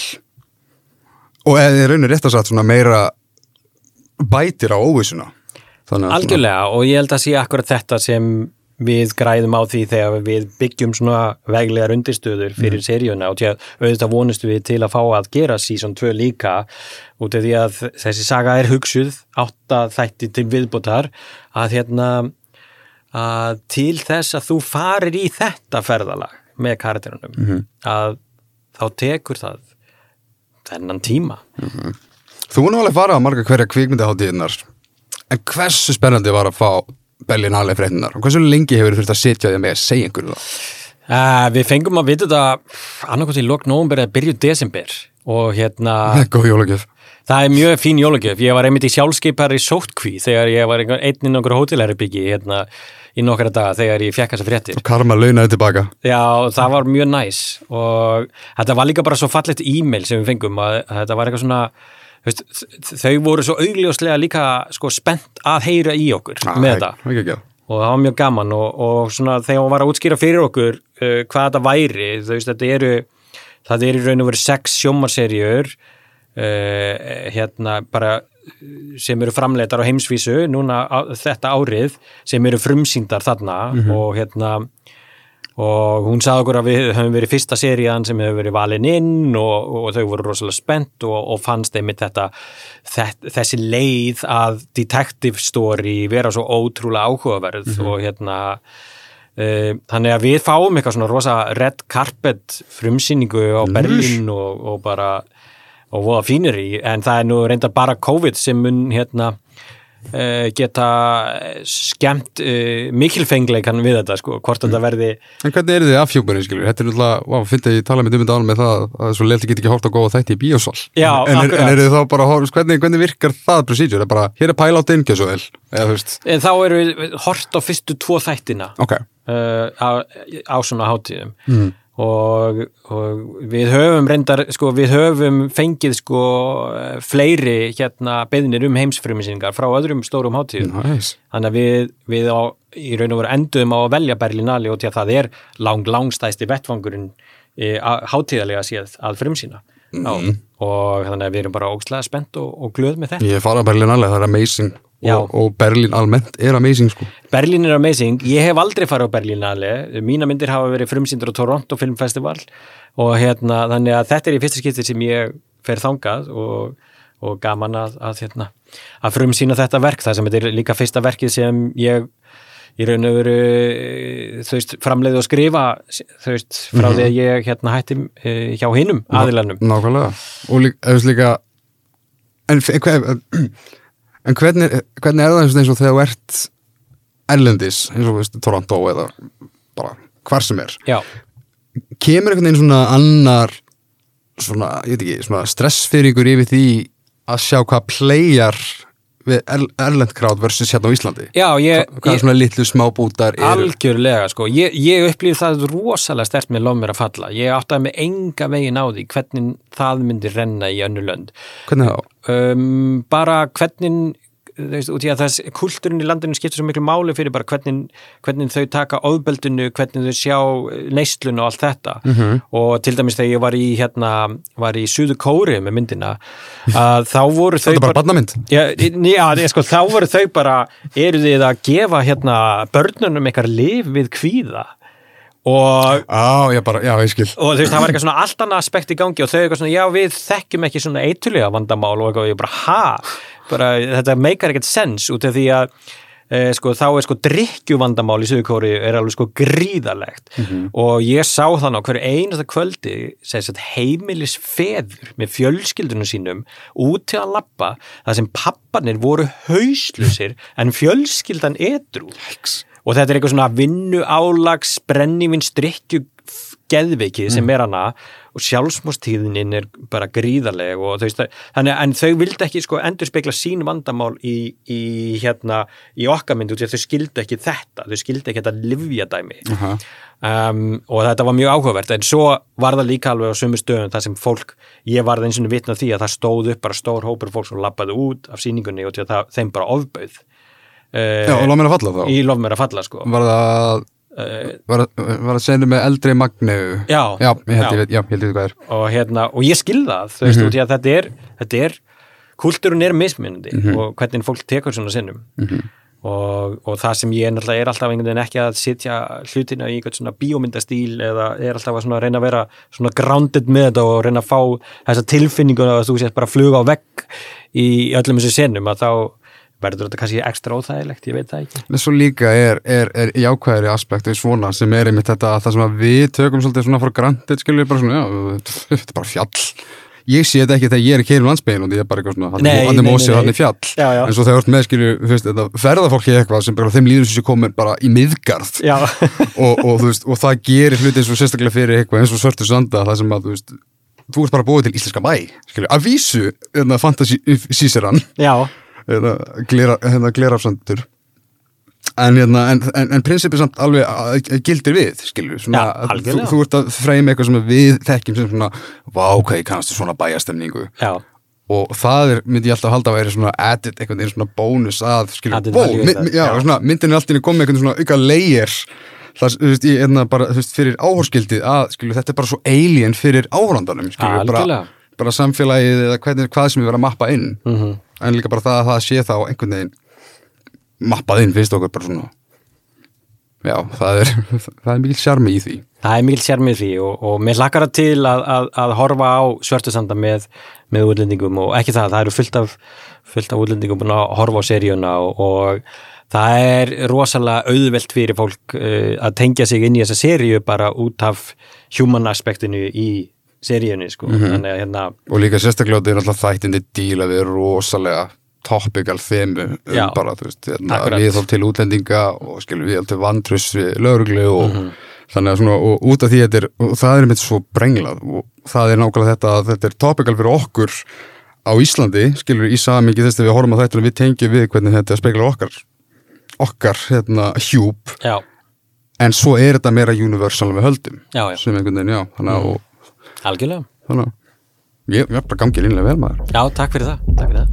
og eða raunir rétt að sagt svona meira bætir á að Algjörlega og ég held að sé akkurat þetta sem við græðum á því þegar við byggjum svona veglegar undirstöður fyrir mm. seríuna og að auðvitað vonustu við til að fá að gera season 2 líka út af því að þessi saga er hugsuð átta þætti til viðbútar að hérna að til þess að þú farir í þetta ferðalag með karakterunum Mhm. að þá tekur það þennan tíma Þú er nú alveg farað á marga hverja kvikmyndaháttíðinar en hversu spennandi var að fá Berlin alveg fréttinar og hversu lengi hefur þurft að sitja því með að segja einhverju það? Uh, við fengum að vita þetta annarkvæmt í lok nóvumber eða byrju desember. Og hérna það er mjög fín jólagjöf. Ég var einmitt í sjálfskeipar í sótkví þegar ég var einn inn okkur hótelherrbyggi hérna í nokkra daga þegar ég fekk þessa fréttir. Karma launaði tilbaka. Já, það var mjög næs. Og þetta var líka bara svo fallegt e-mail sem við fengum að, að þetta var eitthvað svona þau voru svo augljóslega líka sko spennt að heyra í okkur með þetta. og það var mjög gaman og, og svona þegar hún var að útskýra fyrir okkur uh, hvað þetta væri, veist, þetta eru það eru raun og veru sex sjómarserjur uh, hérna bara sem eru framleitar á heimsvísu núna á, þetta árið sem eru frumsýndar þarna og hérna og hún sagði okkur að við höfum verið fyrsta serían sem hefur verið valin inn og, og þau voru rosalega spennt og, og fannst einmitt þetta, þessi leið að detective story vera svo ótrúlega áhugaverð og hérna uh, þannig að við fáum eitthvað svona rosa red carpet frumsýningu á Berlín og, og bara og voða fínir í, en það er nú reynda bara COVID sem mun hérna geta skemmt uh, mikilfengleikan við þetta sko, hvort þetta verði En hvernig eru þið afhjúpurinn, skilur? Þetta er náttúrulega, vá, finnst ég tala með dymund ánum með það að svo leilt get ekki hórt að góða þætti í bíósal. Já, en, akkurat. en eru þið þá bara, hvernig, hvernig virkar það procedure? Er bara, hér er á dyngjö svo vel, eða en þá eru við hort á fyrstu tvo þættina ok, uh, á, á svona hátíðum mm. Og, og við höfum reyndar, sko, við höfum fengið sko fleiri hérna beðnir um heimsfrumisingar frá öðrum stórum hátíðum næs. þannig að við, við á, í raun og veru endum á að velja Berlinali og til að það er lang, langstæsti vettvangurinn e, hátíðarlega séð að frumsýna mm. og þannig að við erum bara ógstlega spennt og, og glöð með þetta Ég fara alveg, það er amazing. Og, og Berlín almennt er amazing, sko. Berlín er amazing, ég hef aldrei farið á Berlínali, mína myndir hafa verið frumsýndur á Toronto Film Festival. Og hérna, þannig að þetta er í fyrsta skipti sem ég fer þangað og, og gaman að, að, hérna, að frumsýna þetta verk, það sem þetta er líka fyrsta verkið sem ég í raun og veru framleiði og skrifa veist, frá því að ég hérna hætti eh, hjá hinnum aðilanum. Nákvæmlega. Og líka, líka, en, hver- en hvernig, hvernig er það eins og þegar þú ert erlendis, eins og, veist, Toronto eða bara hvar sem er. Já, kemur einhvern veginn svona annar svona, ég veit ekki, svona stressfyringur yfir því að sjá hvað playar við er, erlend krát versus hérna á Íslandi já ég, hvað ég svona litlu smábútar eru Algjörlega, sko. Ég, ég upplýði það rosalega stert með lof mér að falla. Ég áttaði með enga veginn á því hvernig það myndi renna í önnu lönd. hvernig þá? Um, bara hvernig veist, út í að þess kultúrin í landinu skiptir svo miklu máli fyrir bara hvernig, hvernig þau taka ofbeldinu, hvernig þau sjá neyslun og allt þetta Mhm. og til dæmis þegar ég var í hérna, var í Suðu Kóri með myndina að þá voru þau bara barnamynd Já, já ég, sko, þá voru þau bara, eru þið að gefa hérna börnunum eitthvað lif við kvíða og, Á, já, bara, já, ég og þú veist, það var eitthvað svona allt annað aspekt í gangi og þau eitthvað svona, já, við þekkjum ekki svona eitulega vandamál og eitthvað, og ég bara, ha? Bara, þetta meikar ekkert sens út af því að e, sko, þá er sko drikkjuvandamál í Suðurkóri er alveg sko gríðalegt og ég sá þannig á hverju einasta kvöldi að heimilis feður með fjölskyldunum sínum út til að lappa það sem pappanir voru hauslusir en fjölskyldan edru og þetta er eitthvað svona vinnu álags brennivinn strikkju geðveikið sem er hana og sjálfsmóstíðinin er bara gríðarleg og þau þannig en þau vildi ekki sko endur spekla sín vandamál í, í hérna, í okkar mynd út í að þau skildu ekki þetta, þau skildu ekki þetta livjadæmi Aha. um, og þetta var mjög áhugavert en svo var það líka alveg á sömu stöðum þar sem fólk, ég var það eins og vitna því að það stóð upp bara stór hópur fólk sem lappaði út af sýningunni og að það, þeim bara ofbauð. Uh, Já, og láð mér að falla þá. Í lof mér að falla sko. Var það, uh, var, var það sendu með eldri magnu Já. Já, ég held ég já, ég held ég hvað er. Og hérna, og ég skil það þú veist, í að þetta er, þetta er kultúrun er mismunandi og hvernig fólk tekur svona sinnum. Og, og það sem ég náttúrulega er alltaf einhvern veginn ekki að sitja hlutina í einhvern svona bíómyndastíl eða er alltaf að svona reyna að vera svona grounded með þetta og reyna að fá þessa tilfinningu að þú sést bara að fluga á vegg í öllum þessu sinnum að þá verður þetta kannski ekstra óþægilegt, ég veit það ekki. En svo líka er, er, er jákvæðri aspektu svona sem er einmitt þetta að það sem við tökum svolítið svona for granted skilur bara svona, já, þetta er bara fjall. Ég sé þetta ekki þegar ég er í keirum landsbygin og ég er bara eitthvað svona, hann er mósið, hann er fjall. Já, já. en svo þegar þú ert með skilur, þú veist, þetta ferðafólki eitthvað sem bara þeim líður sem sé komin bara í miðgarð. Og, og, veist, og það gerir hluti eins og sérstaklega fyrir eitthvað eins og svörtu sanda það sem að þú ert bara búið til íslenska bæ skilur, að vísu, hérna, fantasy síseran hérna, glera, hérna, glerafsandur. En, hérna, en, en, en prinsipið samt alveg að- að gildir við skilur, svona, Já, að þú, þú ert að freyma eitthvað sem við þekkjum sem svona, vá, ok, kannastu svona bæjastemningu já. Og það er, myndi ég alltaf halda að vera svona added, einhvern veginn svona bónus að skilur, Added wow, value my, það, já, já. Svona, myndin er alltaf komið einhvern svona auka layer það, þú veist, ég er bara, þú veist, fyrir áhorskildið að, skilur, þetta er bara svo alien fyrir áhorlandanum, skilur, bara. Bara samfélagið eða hvernig, hvað sem við vera að mappa inn. Mhm. en líka bara það að það sé þá einhvern veginn mappað inn, finnst okkur bara svona. Já, það er, það er mikil sjarmi í því. Það er mikil sérmið því og, og mér hlakkar það til að, að, að horfa á svörtusanda með, með útlendingum og ekki það, það eru fullt af, fullt af útlendingum búin að horfa á seríuna og, og það er rosalega auðvelt fyrir fólk uh, að tengja sig inn í þessa seríu bara út af human aspektinu í seríunni sko. þannig að hérna og líka sérstaklega þetta er alltaf þættindi díla við rosalega topical þemu um Já. bara, veist, hérna, við þá til útlendinga og skilur við til vantrus við lögreglu og Mhm. þannig að svona, og út af því þetta er, það er mitt svo brenglað og það er nákvæmlega þetta að þetta er topical fyrir okkur á Íslandi, skilur í samingi þess að við horfum að þetta við tengjum við hvernig þetta speklar okkar okkar, hérna, hjúp já, en svo er þetta meira universal með höldum Já, já. sem einhvern veginn, já, þannig að, og, Algjörlega. Þannig að ég, ég er bara gangið línlega vel maður. Já, takk fyrir það, takk fyrir það.